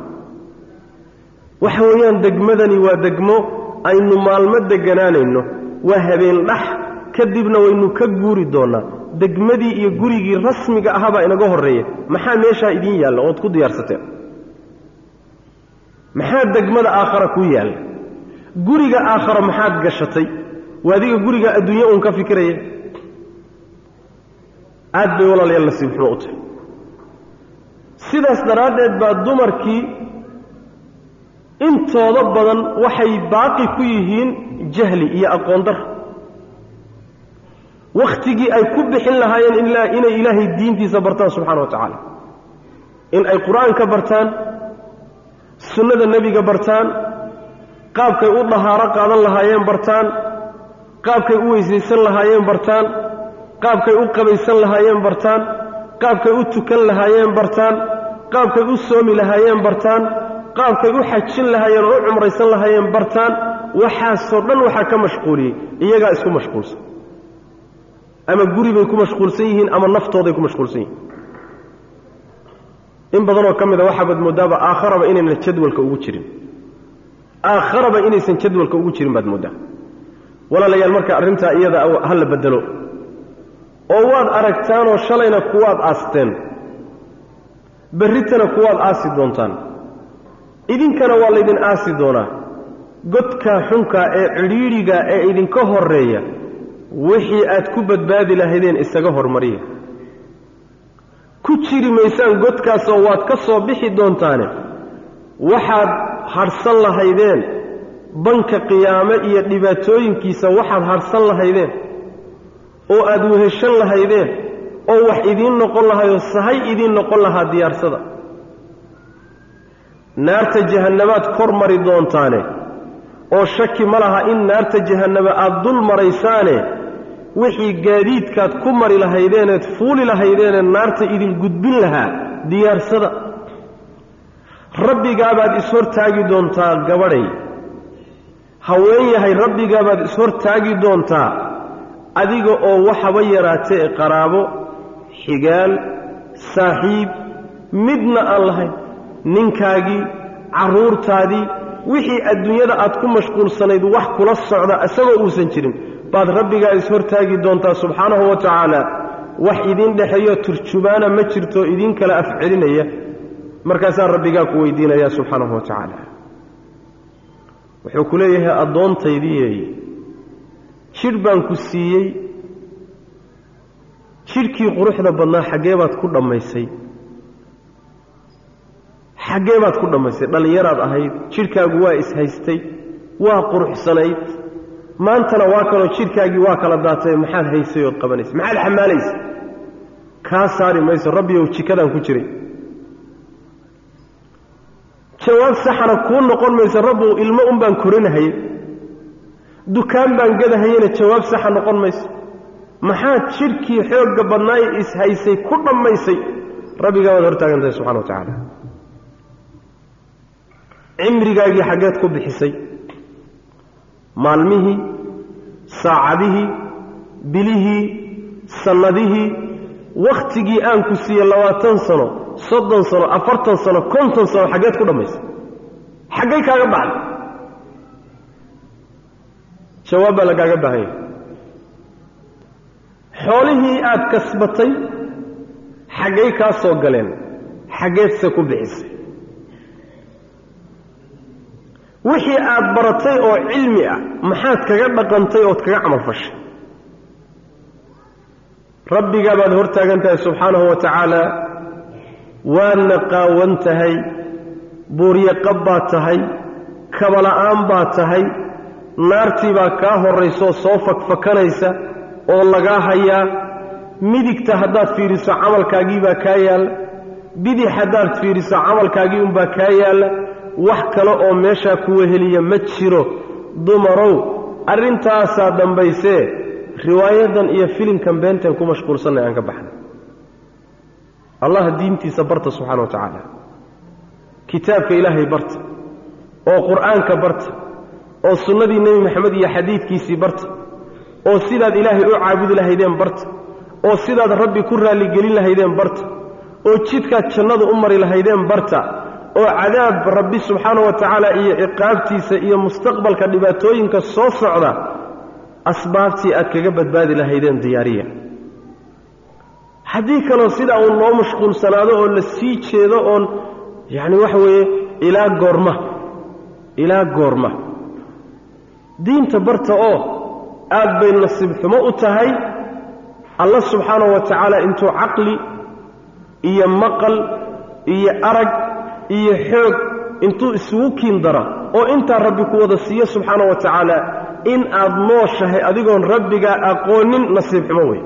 Waxa weeyaan degmadani waa degmo aynu maalmo deganaanayno waa habeen dhax kadibna waynu ka guuri doonnaa degmadii iyo gurigii rasmiga ahabaa inaga horreeya maxaa meeshaa idiin yaalla ood ku diyaarsateen maxaa degmada aakhara kuu yaalla? Guriga aakhara maxaad gashatay? Waa adiga guriga adduunye uun ka fikiraya? Aad bay walaalayaal nasiib xumo u tahay. Sidaas daraaddeed baa dumarkii intooda badan waxay baaqi ku yihiin jahli iyo aqoon dar wakhtigii ay ku bixin lahaayeen inay ilaahay diintiisa bartaan subxana wa tacaala. In ay qur'aanka bartaan sunnada nebiga bartaan qaabkay u dahaaro qaadan lahaayeen bartaan qaabkay u weysaysan lahaayeen bartaan qaabkay u qabaysan lahaayeen bartaan qaabkay u tukan lahaayeen bartaan qaabkay u soomi lahaayeen bartaan qaabkay u xajin lahaayeen oo u cumraysan lahaayeen bartaan waxaasoo dhan waxaa ka mashquuliyey iyagaa isku mashquulsan ama guri bay ku mashquulsan yihiin ama naftooday ku mashquulsan yihiin. In badanoo ka mida waxaabaad moodaaba aakharaba inaynan jadwalka ugu jirin. Aakharaba inaysan jadwalka ugu jirin baad mooddaa walaalayaal marka arrintaa iyada ha la bedelo oo waad aragtaanoo shalayna kuwaad aasteen. Berritana kuwaad aasi doontaan. Idinkana waa laydin aasi doonaa. Godkaa xunkaa ee cidhiidhiga ee idinka horreeya wixii aad ku badbaadi lahaydeen isaga hormariya. Ku jiri maysaan godkaasoo waad ka soo bixi doontaane waxaad hadhsan lahaydeen banka qiyaame iyo dhibaatooyinkiisa waxaad hadhsan lahaydeen oo aad weheshan lahaydeen oo wax idiin noqon lahayoo sahay idiin noqon lahaa diyaarsada. Naarta jahannamaad kor mari doontaane oo shaki ma laha in naarta jahanname aad dul maraysaane wixii gaadiidkaad ku mari lahaydeeneed fuuli lahaydeenee naarta idin gudbin lahaa diyaarsada. Rabbigaabaad ishortaagi doontaa gabadhay. Haween yahay rabbigaabaad ishortaagi doontaa. Adiga oo waxaba yaraatee ee qaraabo xigaal saaxiib midna aan lahayn ninkaagii carruurtaadii wixii adduunyada aad ku mashquulsanayd wax kula socda isagoo uusan jirin baad rabbigaa ishortaagi doontaa subxaanahu wa tacaala wax idiin dhexeeyo turjumaana ma jirto idiin kala afcelinaya. Markaasaa rabbigaa ku weydiinaya subxaanahu wa tacaala. Wuxuu ku leeyahay addoontaydii jidh baan ku siiyey. Jidhkii quruxda badnaa xaggee baad ku dhammaysay. Xaggee baad ku dhammaysay dhallinyaraad ahayd jidhkaagu waa ishaystay waa quruxsanayd maantana waa kaloo jidhkaagii waa kala daatay maxaad haysay ood qabanaysay maxaad xamaalaysa? Kaa saari mayso rabbiyow jikadaan ku jiray. Jawaab saxana kuu noqon mayso rabbow ilmo un baan korinahayey dukaan baan gadahayena jawaab saxa noqon mayso. Maxaad jidhkii xoogga badnaaye ishaysay ku dhammaysay? Rabbigaa waad hortaagantahay subxana wa tacaala. Cimrigaagii xaggeed ku bixisay maalmihii saacadihii bilihii sannadihii wakhtigii aan ku siiye labaatan sano soddon sano afartan sano konton sano xaggeed ku dhammaysa xaggay kaaga baxday jawaab baa lagaaga baahan yahay xoolihii aad kasbatay xaggay kaa soo galeen xaggeedse ku bixisay wixii aad baratay oo cilmi ah maxaad kaga dhaqantay ood kaga camal fashay? Rabbigaa baad hor taagan tahay subxaanahu wa tacaala waadna qaawan tahay buuryaqab baad tahay kabala'aan baad tahay naartii baa kaa horraysoo soo fakfakanaysa oo lagaa hayaa midigta haddaad fiiriso camalkaagii baa kaa yaalla bidix haddaad fiiriso camalkaagii unbaa kaa yaalla wax kale oo meeshaa kuwa heliya ma jiro. Dumarow arrintaasaa dambaysee riwaayadan iyo filimkan beenteen ku mashquulsannay aan ka baxnay. Allah diintiisa barta subxana wa tacaala. Kitaabka ilaahay barta. Oo qur'aanka barta. Oo sunnadii nebi maxamed iyo xadiidkiisii barta. Oo sidaad ilaahay u caabudi lahaydeen barta. Oo sidaad rabbi ku raalligelin lahaydeen barta. Oo jidkaad jannadu u mari lahaydeen barta oo cadaab rabbi subxaana wa tacaala iyo ciqaabtiisa iyo mustaqbalka dhibaatooyinka soo socda asbaabtii aad kaga badbaadi lahaydeen diyaariya. Haddii kaloo sidaa uun loo mashquulsanaado oo la sii jeedo oon yacni waxa weeye ilaa goorma ilaa goorma. Diinta barta oo aad bay nasiib xumo u tahay alla subxaana wa tacaala intuu caqli iyo maqal iyo arag iyo xoog intuu isugu kiin dara oo intaa rabbi ku wada siiyo subxaana wa tacaala in aad nooshahay adigoon rabbigaa aqoonin nasiib xumo wey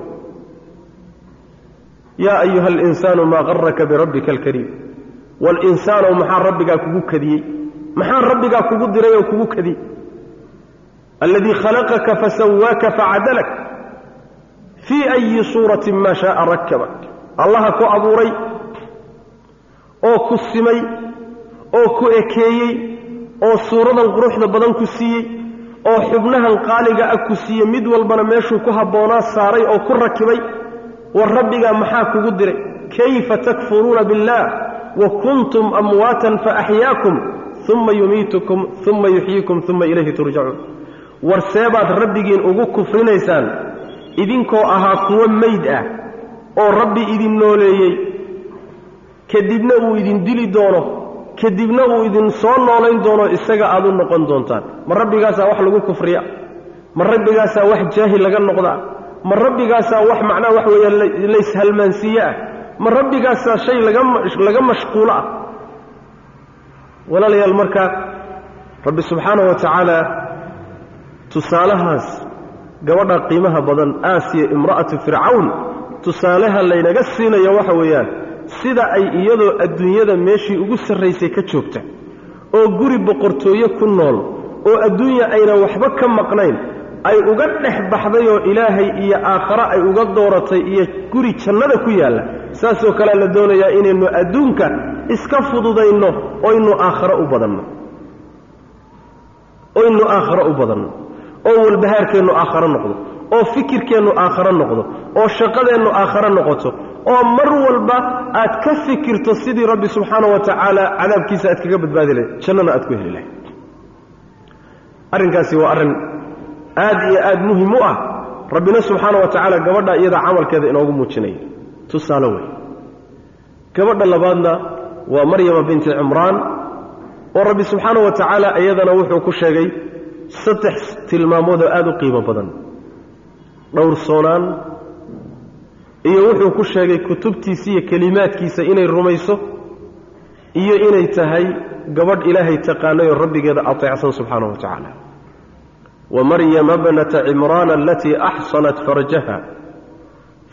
yaa ayuha alinsaanu maa qaraka birabbika alkariim. Walinsaanow maxaa rabbigaa kugu kadiyey? Maxaa rabbigaa kugu diray oo kugu kadiyey alladii khalaqaka fasawaaka facadalak fii ayi suuratin maa shaaa rakabak allaha ku abuuray oo ku simay oo ku ekeeyey oo suuradan quruxda badan ku siiyey oo xubnahan qaaliga ah ku siiyey mid walbana meeshuu ku habboonaa saaray oo ku rakibay war rabbigaa maxaa kugu diray? Kayfa takfuruuna biاllah wa kuntum amwaatan faaxyaakum uma yumiitukum uma yuxyiikum uma ilayhi turjacuun war seebaad rabbigiin ugu kufrinaysaan idinkoo ahaa kuwo meyd ah oo rabbi idin nooleeyey kadibna uu idin dili doono kadibna uu idin soo noolayn doono isaga aad u noqon doontaan. Ma rabbigaasaa wax lagu kufriya ma rabbigaasaa wax jaahil laga noqdaa? Ma rabbigaasaa wax macnaha wax weeya layshalmaansiiye ah ma rabbigaasaa shay laga mashquulo ah walaalayaal marka rabbi subxaana wa tacaala tusaalahaas gabadha qiimaha badan aasiya imra'atu fircawn tusaalaha laynaga siinayo waxa weeyaan sida ay iyadoo adduunyada meeshii ugu sarraysay ka joogta oo guri boqortooye ku nool oo adduunya aynan waxba ka maqnayn ay uga dhex baxday oo ilaahay iyo aakhare ay uga dooratay iyo guri jannada ku yaalla saasoo kalea la doonayaa inaynu adduunka iska fududayno oynu aakhare u badanno. Oynu aakhare u badanno. Oo walbahaarkeennu aakhare noqdo oo fikirkeennu aakhare noqdo oo shaqadeennu aakhare noqoto oo mar walba aad ka fikirto sidii rabbi subxaana wa tacaala cadaabkiisa aad kaga badbaadi lahayd jannana aad ku heli lahayd. Arrinkaasi waa arrin aad iyo aad muhiim u ah. Rabbina subxaana wa tacaala gabadha iyadaa camalkeeda inoogu muujinaya tusaale wey gabadha labaadna waa maryama binti cimraan oo rabbi subxaana wa tacaala iyadana wuxuu ku sheegay saddex tilmaamoodoo aad u qiimo badan. Dhowrsoonaan iyo wuxuu ku sheegay kutubtiisa iyo kelimaadkiisa inay rumayso iyo inay tahay gabadh ilaahay taqaanay oo rabbigeeda ateecsan subxaana wa tacaala. Wamaryama bnata cimraana alatii axsanat farjaha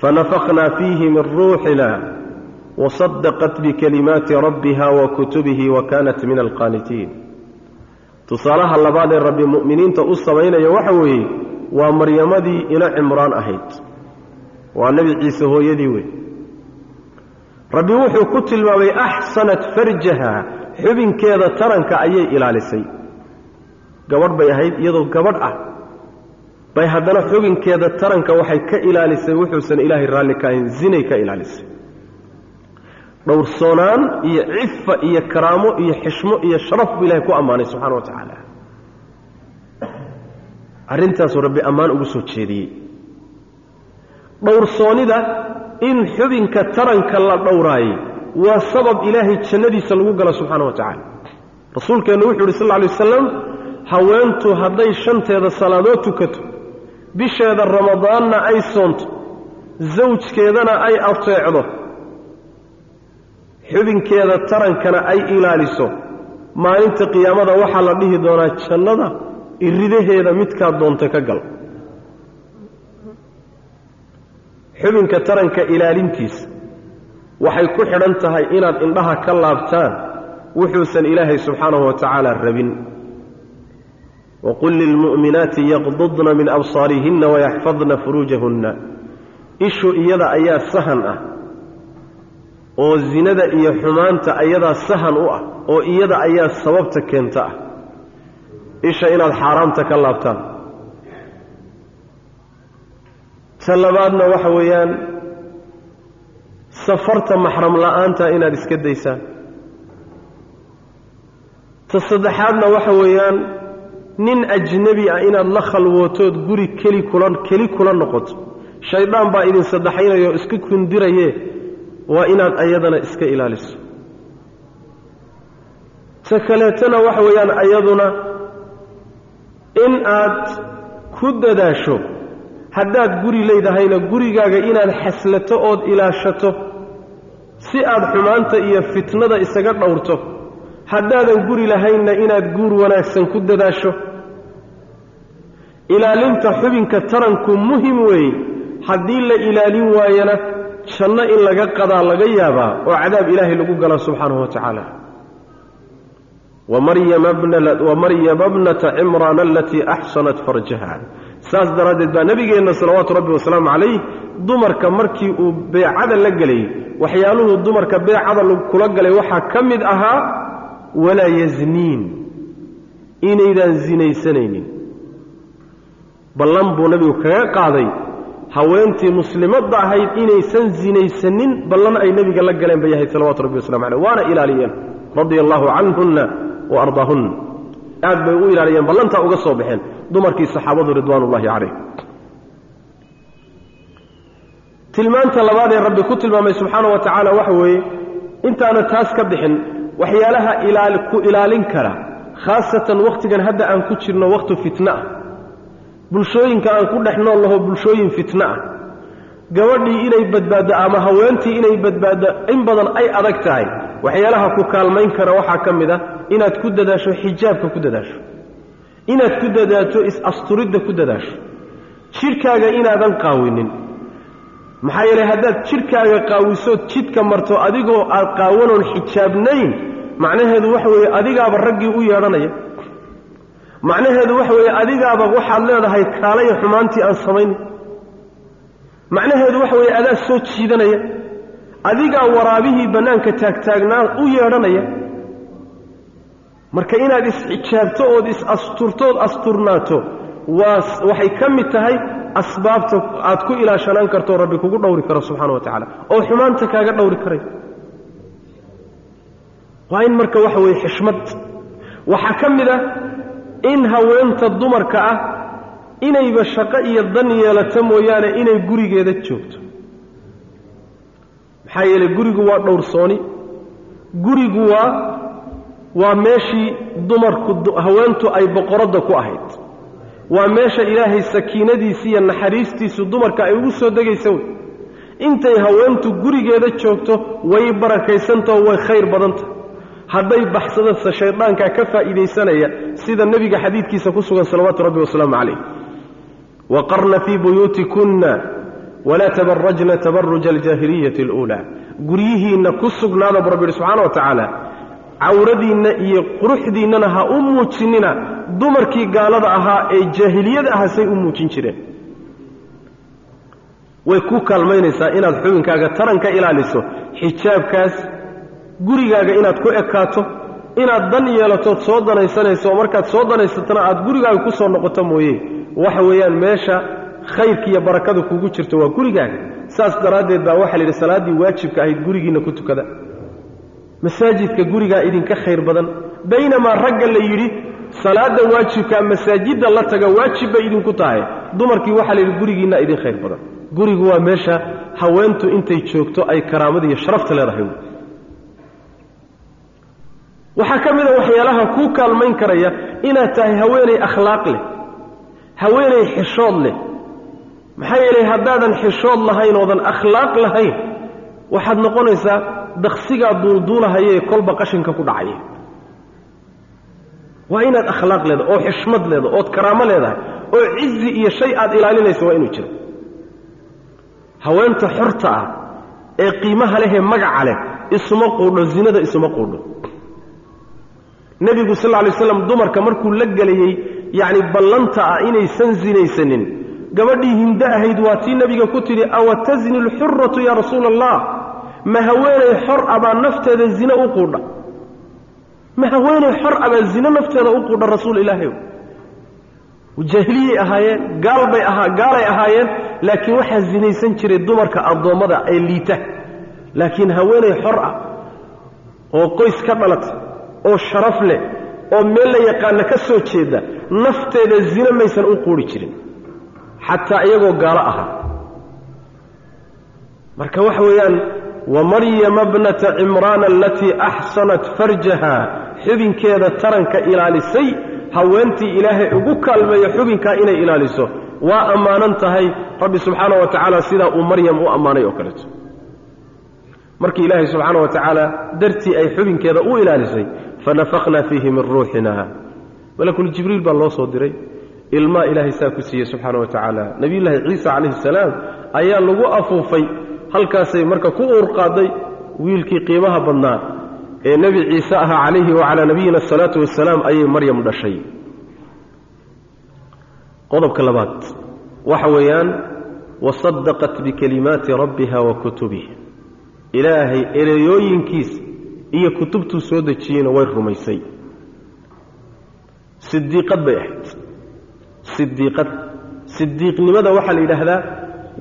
fanafakna fiihi min ruuxina wasadaqat bikalimaati rabbiha wa kutubihi wa kanat min alqaanitiin tusaalaha labaad ee rabbi mu'miniinta u samaynaya waxa weeye waa maryamadii ina cimraan ahayd waa nebi ciise hooyadii wey rabbi wuxuu ku tilmaamay axsanat farjaha xubinkeeda taranka ayay ilaalisay. Gabadh bay ahayd iyadoo gabadh ah. Bay haddana xubinkeeda taranka waxay ka ilaalisay wuxuusan ilaahay raalli ka ahayn zinay ka ilaalisay. Dhowrsoonaan iyo cifa iyo karaamo iyo xishmo iyo sharaf buu ilahay ku ammaanay subxana wa tacaala arrintaasuu rabbi ammaan ugu soo jeediyey dhowrsoonida in xubinka taranka la dhowraayey waa sabab ilaahay jannadiisa lagu galo subxaana wa tacaala. Rasuulkeennu wuxuu yidhi sal lla alay wasalam haweentu hadday shanteeda salaadood tukato bisheeda ramadaanna ay soonto sawjkeedana ay ateecdo xubinkeeda tarankana ay ilaaliso maalinta qiyaamada waxaa la dhihi doonaa jannada iridaheeda midkaad doonta ka gal xubinka taranka ilaalintiisa waxay ku xidhan tahay inaad indhaha ka laabtaan wuxuusan ilaahay subxaanahu wa tacaala rabin. Waqul lilmu'minaati yaqdudna min absaarihinna wayaxfadna furuujahunna. Ishu iyada ayaa sahan ah oo zinada iyo xumaanta ayadaa sahan u ah oo iyada ayaa sababta keenta ah. Isha inaad xaaraamta ka laabtaan ta labaadna waxa weeyaan safarta maxram la'aanta inaad iska daysaan ta saddexaadna waxa weeyaan nin ajnebi ah inaad la khalwootood guri keli kula keli kula noqoto. Shaydaan baa idin saddexaynaya oo iska kundiraye waa inaad ayadana iska ilaaliso. Ta kaleetana waxa weeyaan ayaduna in aad ku dadaasho haddaad guri leedahayna gurigaaga inaad xaslato ood ilaashato si aad xumaanta iyo fitnada isaga dhowrto haddaadan guri lahaynna inaad guur wanaagsan ku dadaasho. Ilaalinta xubinka taranku muhiim weeye haddii la ilaalin waayana janno in laga qadaa laga yaabaa oo cadaab ilaahay lagu gala subxaanahu wa tacaala. Wamaryama bnata cimraan alatii axsanat farjaha saas daraaddeed baa nebigeenna salawaatu rabbi wasalaamu calayh dumarka markii uu beecada la gelayy waxyaaluhuu dumarka beecada kula galay waxaa ka mid ahaa walaa yazniin inaydaan sinaysanaynin ballan buu nebigu kaga qaaday haweentii muslimadda ahayd inaysan sinaysanin ballan ay nebiga la galeen bay yahay salawatu rabbi waslamu caleyh waana ilaaliyeen radia allaahu canhunna wa ardaahunna. Aad bay u ilaaliyeen ballantaa uga soo baxeen dumarkii saxaabadu ridwaan ullaahi calayh. Tilmaanta labaad ee rabbi ku tilmaamay subxaana wa tacaala waxa weeye intaana taas ka bixin waxyaalaha ilaal ku ilaalin kara khaasatan wakhtigan hadda aan ku jirno wakhti fitno ah. Bulshooyinka aan ku dhex nool laho bulshooyin fitno ah. Gabadhii inay badbaaddo ama haweentii inay badbaaddo in badan ay adag tahay waxyaalaha ku kaalmayn kara waxaa ka mid ah inaad ku dadaasho xijaabka ku dadaasho inaad ku dadaato is-asturidda ku dadaasho. Jidhkaaga inaadan qaawinin. Maxaa yeelay haddaad jidhkaaga qaawisood jidka marto adigoo aad qaawanoon xijaabnayn macnaheedu waxa weeye adigaaba raggii u yeedhanaya. Macnaheedu waxa weeye adigaaba waxaad leedahay kaalaya xumaantii aan samaynin. Macnaheedu waxa weeye adaa soo jiidanaya. Adigaa waraabihii bannaanka taagtaagnaa u yeedhanaya marka inaad is-xijaabto ood is-asturtood asturnaato waxay ka mid tahay asbaabta aad ku ilaashanaan kartoo rabbi kugu dhowri karo subxaana wa tacaala. Oo xumaanta kaaga dhowri karay. Waa in marka waxa weeye xishmad. Waxaa ka mid ah in haweenta dumarka ah inayba shaqo iyo dan yeelato mooyaane inay gurigeeda joogto. Maxaa yeelay gurigu waa dhowrsooni gurigu waa waa meeshii dumarku haweentu ay boqoradda ku ahayd. Waa meesha ilaahay sakiinadiisi iyo naxariistiisu dumarka ay ugu soo degaysa wey. Intay haweentu gurigeeda joogto way barakaysantao way khayr badanta. Hadday baxsadasa shayddaankaa ka faa'iidaysanaya sida nebiga xadiidkiisa ku sugan salawaatu rabbi wasalaamu calayh. Waqarna fii buyuutikunna walaa tabarajna tabaruja aljaahiliyati aluulaa. Guryihiinna ku sugnaada bu rabbi yihi subxana wa tacaala cawradiinna iyo quruxdiinnana ha u muujinina. Dumarkii gaalada ahaa ee jaahiliyada aha say u muujin jireen. Way ku kaalmaynaysaa inaad xubinkaaga taranka ilaaliso xijaabkaas gurigaaga inaad ku ekaato inaad dan yeelatood soo danaysanayso markaad soo danaysatana aad gurigaaga ku soo noqoto mooye. Waxa weeyaan meesha khayrka iyo barakada kugu jirto waa gurigaaga. Saas daraaddeed baa waxaa la yidhi salaaddii waajibka ahayd gurigiinna ku tukada masaajidka gurigaa idinka khayr badan. Baynamaa ragga la yidhi salaada waajibkaa masaajidda la taga waajib bay idinku tahay. Dumarkii waxaa la yidhi gurigiinna idin khayr badan. Gurigu waa meesha haweentu intay joogto ay karaamada iyo sharafta leedahay. Waxaa ka mid a waxyaalaha kuu kaalmayn karaya inaad tahay haweenay akhlaaq leh haweenay xishood leh. Maxaa yeelay haddaadan xishood lahayn oodan akhlaaq lahayn waxaad noqonaysaa daksigaa duulduulahayee kolba qashinka ku dhacaya waa inaad akhlaaq leedahay oo xishmad leedahay ood karaamo leedahay oo cizi iyo shay aad ilaalinayso waa inuu jiro. Haweenta xorta ah ee qiimaha lehee magaca leh isuma quudho zinada isuma quudho. Nebigu sal lay slam dumarka markuu la gelayey yacni ballanta ah inaysan zinaysanin gabadhii hindo ahayd waa tii nebiga ku tidhi awa tasni alxuratu yaa rasuula allah ma haweenay xor abaa nafteeda zine u quudha? Ma haweenay xor abaa zine nafteeda u quudha rasuul ilaahay? Jaahiliyay ahaayeen gaalbay ahaa gaalay ahaayeen laakiin waxaa zinaysan jiray dumarka addoommada ee liita. Laakiin haweenay xor ah oo qoys ka dhalata oo sharaf leh oo meel la yaqaana ka soo jeeda nafteeda zine maysan u quuri jirin. Xataa iyagoo gaalo ahaa. Marka waxa weeyaan wamaryama bnata cimraana alatii axsanat farjaha. Xubinkeeda taranka ilaalisay haweentii ilaahay ugu kaalmeeyo xubinkaa inay ilaaliso. Waa ammaanan tahay rabbi subxaana wa tacaala sidaa uu maryam u ammaanay oo kaleeto. Markii ilaahay subxaana wa tacaala dartii ay xubinkeeda u ilaalisay fanafakhnaa fiihi min ruuxina malakuljibriil baa loo soo diray. Ilmaa ilaahay saa ku siiyey subxaana wa tacaala. Nebiyullaahi ciisa calayhi salaam ayaa lagu afuufay halkaasay marka ku uurqaaday wiilkii qiimaha badnaa ee nebi ciise ahaa calayhi wacalaa nabiyina asalaatu wasalaam ayay maryam dhashay. Qodobka labaad waxa weeyaan wasadaqat bikalimaati rabbiha wa kutubih ilaahay ereyooyinkiisa iyo kutubtuu soo dejiyeyna way rumaysay. Sidiiqad bay ahayd. Sidiiqad sidiiqnimada waxaa la yidhaahdaa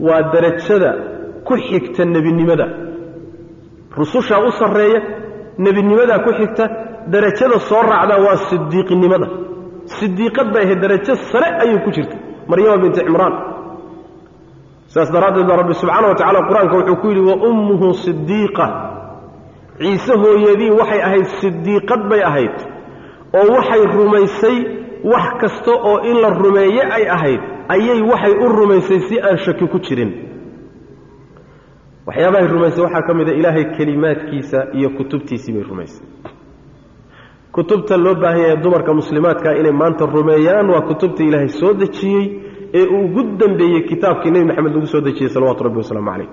waa darajada ku xigta nebinimada. Rusushaa u sarreeya nebinimadaa ku xigta darajada soo raacdaa waa sidiiqnimada sidiiqad bay ahayd darajo sare ayay ku jirta maryama binti cimraan. Sidaas daraaddeed baa rabbi subxaana wa tacala qur'aanka wuxuu ku yidhi wa ummuhu sidiiqa ciise hooyadii waxay ahayd sidiiqad bay ahayd oo waxay rumaysay wax kasta oo in la rumeeye ay ahayd ayay waxay u rumaysay si aan shaki ku jirin waxyaabahay rumaysay waxaa ka mid a ilaahay kelimaadkiisa iyo kutubtiisii bay rumaysay. Kutubta loo baahan yahay dumarka muslimaadkaa inay maanta rumeeyaan waa kutubta ilaahay soo dejiyey ee uu ugu dambeeyey kitaabkii nebi maxamed lagu soo dejiyey salawatu rabbi wasalaamu calayh.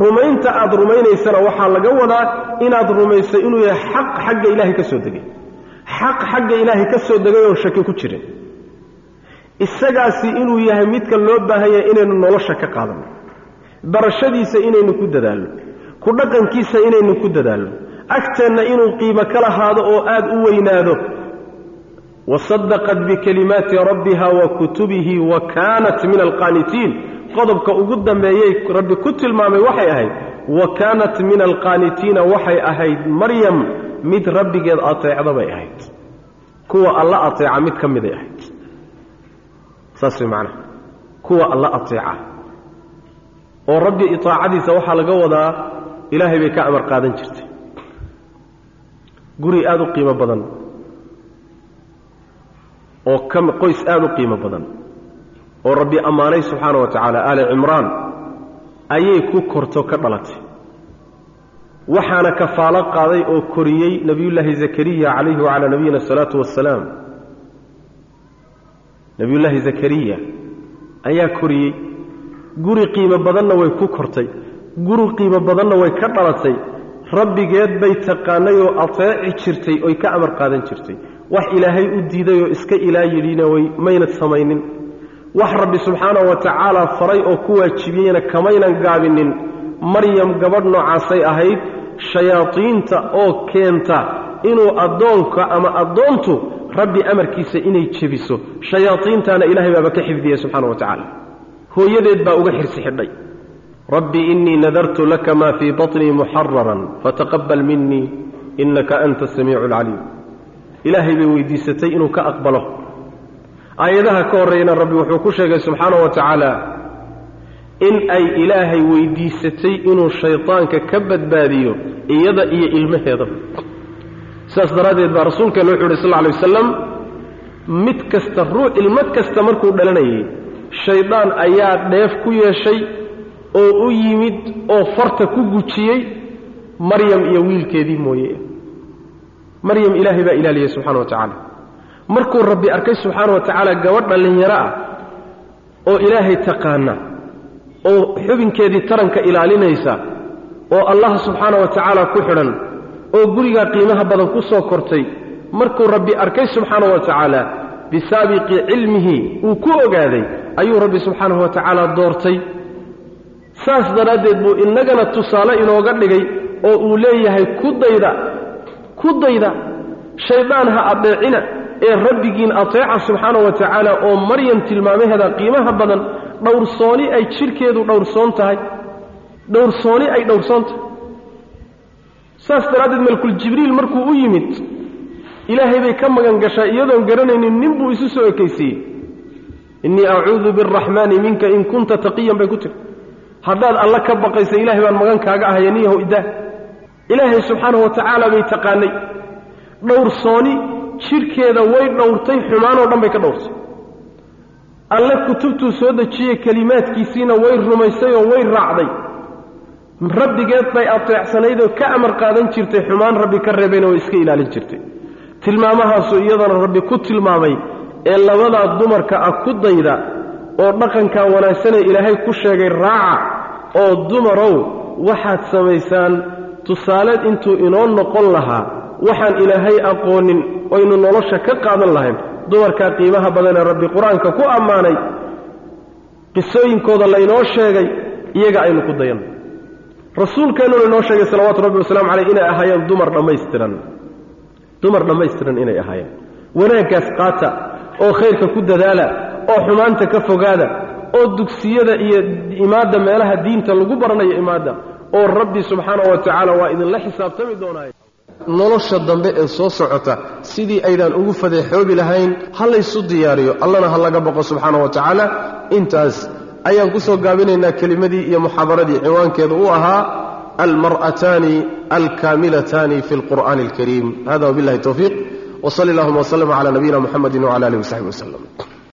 Rumaynta aad rumaynaysana waxaa laga wadaa inaad rumaysay inuu yahay xaq xagga ilaahay ka soo degay. Xaq xagga ilaahay ka soo degay oon shaki ku jirin isagaasi inuu yahay midka loo baahan yahay inaynu nolosha ka qaadanno barashadiisa inaynu ku dadaalno ku dhaqankiisa inaynu ku dadaalno agteenna inuu qiimo ka lahaado oo aad u weynaado. Wasadaqat bikalimaati rabbiha wa kutubihi wa kaanat min alqaanitiin. Qodobka ugu dambeeyey rabbi ku tilmaamay waxay ahayd wa kaanat min alqaanitiina waxay ahayd maryam mid rabbigeed ateecda bay ahayd. Kuwa alla ateeca mid ka miday ahayd. Saas way macnaha kuwa alla ateeca oo rabbi itaacadiisa waxaa laga wadaa ilaahay bay ka amar qaadan jirtay. Guri aada u qiimo badan. Oo ka qoys aada u qiimo badan. Oo rabbi ammaanay subxaana wa tacaala aali cimraan ayay ku korto ka dhalatay. Waxaana kafaalo qaaday oo koriyey nebiyullaahi zakariya calayhi wacalaa nabiyina asalaatu wassalaam nebiyullaahi zakariya ayaa koriyey guri qiimo badanna way ku kortay guri qiimo badanna way ka dhalatay. Rabbigeed bay taqaanay oo ateeci jirtay oy ka amar qaadan jirtay. Wax ilaahay u diiday oo iska ilaa yidhina way maynad samaynin. Wax rabbi subxaanahu wa tacaala faray oo ku waajibiyeyna kamaynan gaabinin. Maryam gabadh noocaasay ahayd shayaadiinta oo keenta inuu addoonka ama addoontu rabbi amarkiisa inay jebiso. Shayaadiintaana ilaahay baaba ka xifdiyey subxaana wa tacaala hooyadeed baa uga xirsi xidhay. Rabbi innii nadartu laka maa fii baطnii muxararan fataqabal minii innaka anta asamiicu alcaliim ilaahay bay weydiisatay inuu ka aqbalo. Aayadaha ka horreeyana rabbi wuxuu ku sheegay subxaana wa tacaala in ay ilaahay weydiisatay inuu shaydaanka ka badbaadiyo iyada iyo ilmaheedaba sidaas daraaddeed baa rasuulkeena wuxu uhi sal alay wasalam mid kasta ruux ilmo kasta markuu dhalanayay shaydaan ayaa dheef ku yeeshay oo u yimid oo farta ku gujiyey maryam iyo wiilkeedii mooye. Maryam ilaahay baa ilaaliyey subxana wa tacaala. Markuu rabbi arkay subxaana wa tacaala gabadh dhallinyaro ah oo ilaahay taqaana oo xubinkeedii taranka ilaalinaysa oo allah subxaana wa tacaala ku xidhan oo gurigaa qiimaha badan ku soo kortay markuu rabbi arkay subxaana wa tacaala bisaabiqi cilmihi uu ku ogaaday ayuu rabbi subxaanahu wa tacaala doortay. Saas daraaddeed buu innagana tusaale inooga dhigay oo uu leeyahay ku dayda ku dayda shaydaan ha addeecina ee rabbigiin ateeca subxaana wa tacaala oo maryam tilmaamaheeda qiimaha badan dhowrsooni ay jidhkeedu dhowrsoon tahay. Dhowrsooni ay dhowrsoon tahay. Saas daraaddeed malkul jibriil markuu u yimid ilaahay bay ka magan gashaa iyadoon garanaynin nin buu isu soo ekaysiiyey innii acuudu biaraxmaani minka in kunta taqiyan bay ku tiri. Haddaad alla ka baqaysa ilahay baan magan kaaga ahaya niyahow idaa ilaahay subxaanahu wa tacaala bay taqaanay. Dhowrsooni jidhkeeda way dhowrtay xumaanoo dhan bay ka dhowrtay alle kutubtuu soo dejiyey kelimaadkiisiina way rumaysay oo way raacday. Rabbigeed bay ateecsanayd oo ka amar qaadan jirtay xumaan rabbi ka reebayna way iska ilaalin jirtay. Tilmaamahaasuu iyadana rabbi ku tilmaamay ee labadaa dumarka ah ku dayda oo dhaqankaa wanaagsanee ilaahay ku sheegay raaca oo dumarow waxaad samaysaan tusaaleed intuu inoo noqon lahaa waxaan ilaahay aqoonin oynu nolosha ka qaadan lahayn. Dumarkaa qiimaha badanee rabbi qur'aanka ku ammaanay qisooyinkooda laynoo sheegay iyaga aynu ku dayanno rasuulkeennuna inoo sheegay salawaatu rabbi wasalaamu caleyh inay ahaayeen dumar dhammaystiran. Dumar dhammaystiran inay ahaayeen. Wanaaggaas qaata oo khayrka ku dadaala oo xumaanta ka fogaada oo dugsiyada iyo imaadda meelaha diinta lagu baranayo imaadda oo rabbi subxaanahu wa tacaala waa idinla xisaabtami doonaaye nolosha dambe ee soo socota sidii aydaan ugu fadeexoobi lahayn ha laysu diyaariyo allana ha laga baqo subxaana wa tacaala. Intaas ayaan ku soo gaabinaynaa kelimadii iyo muxaadaradii ciwaankeedu uu ahaa almar'ataani alkaamilataani fi lqur'aani alkariim hada wabillahi towfiiq wsali allahuma wslm cala nabiyina muxamedi wcala alihi wasaxbi waslem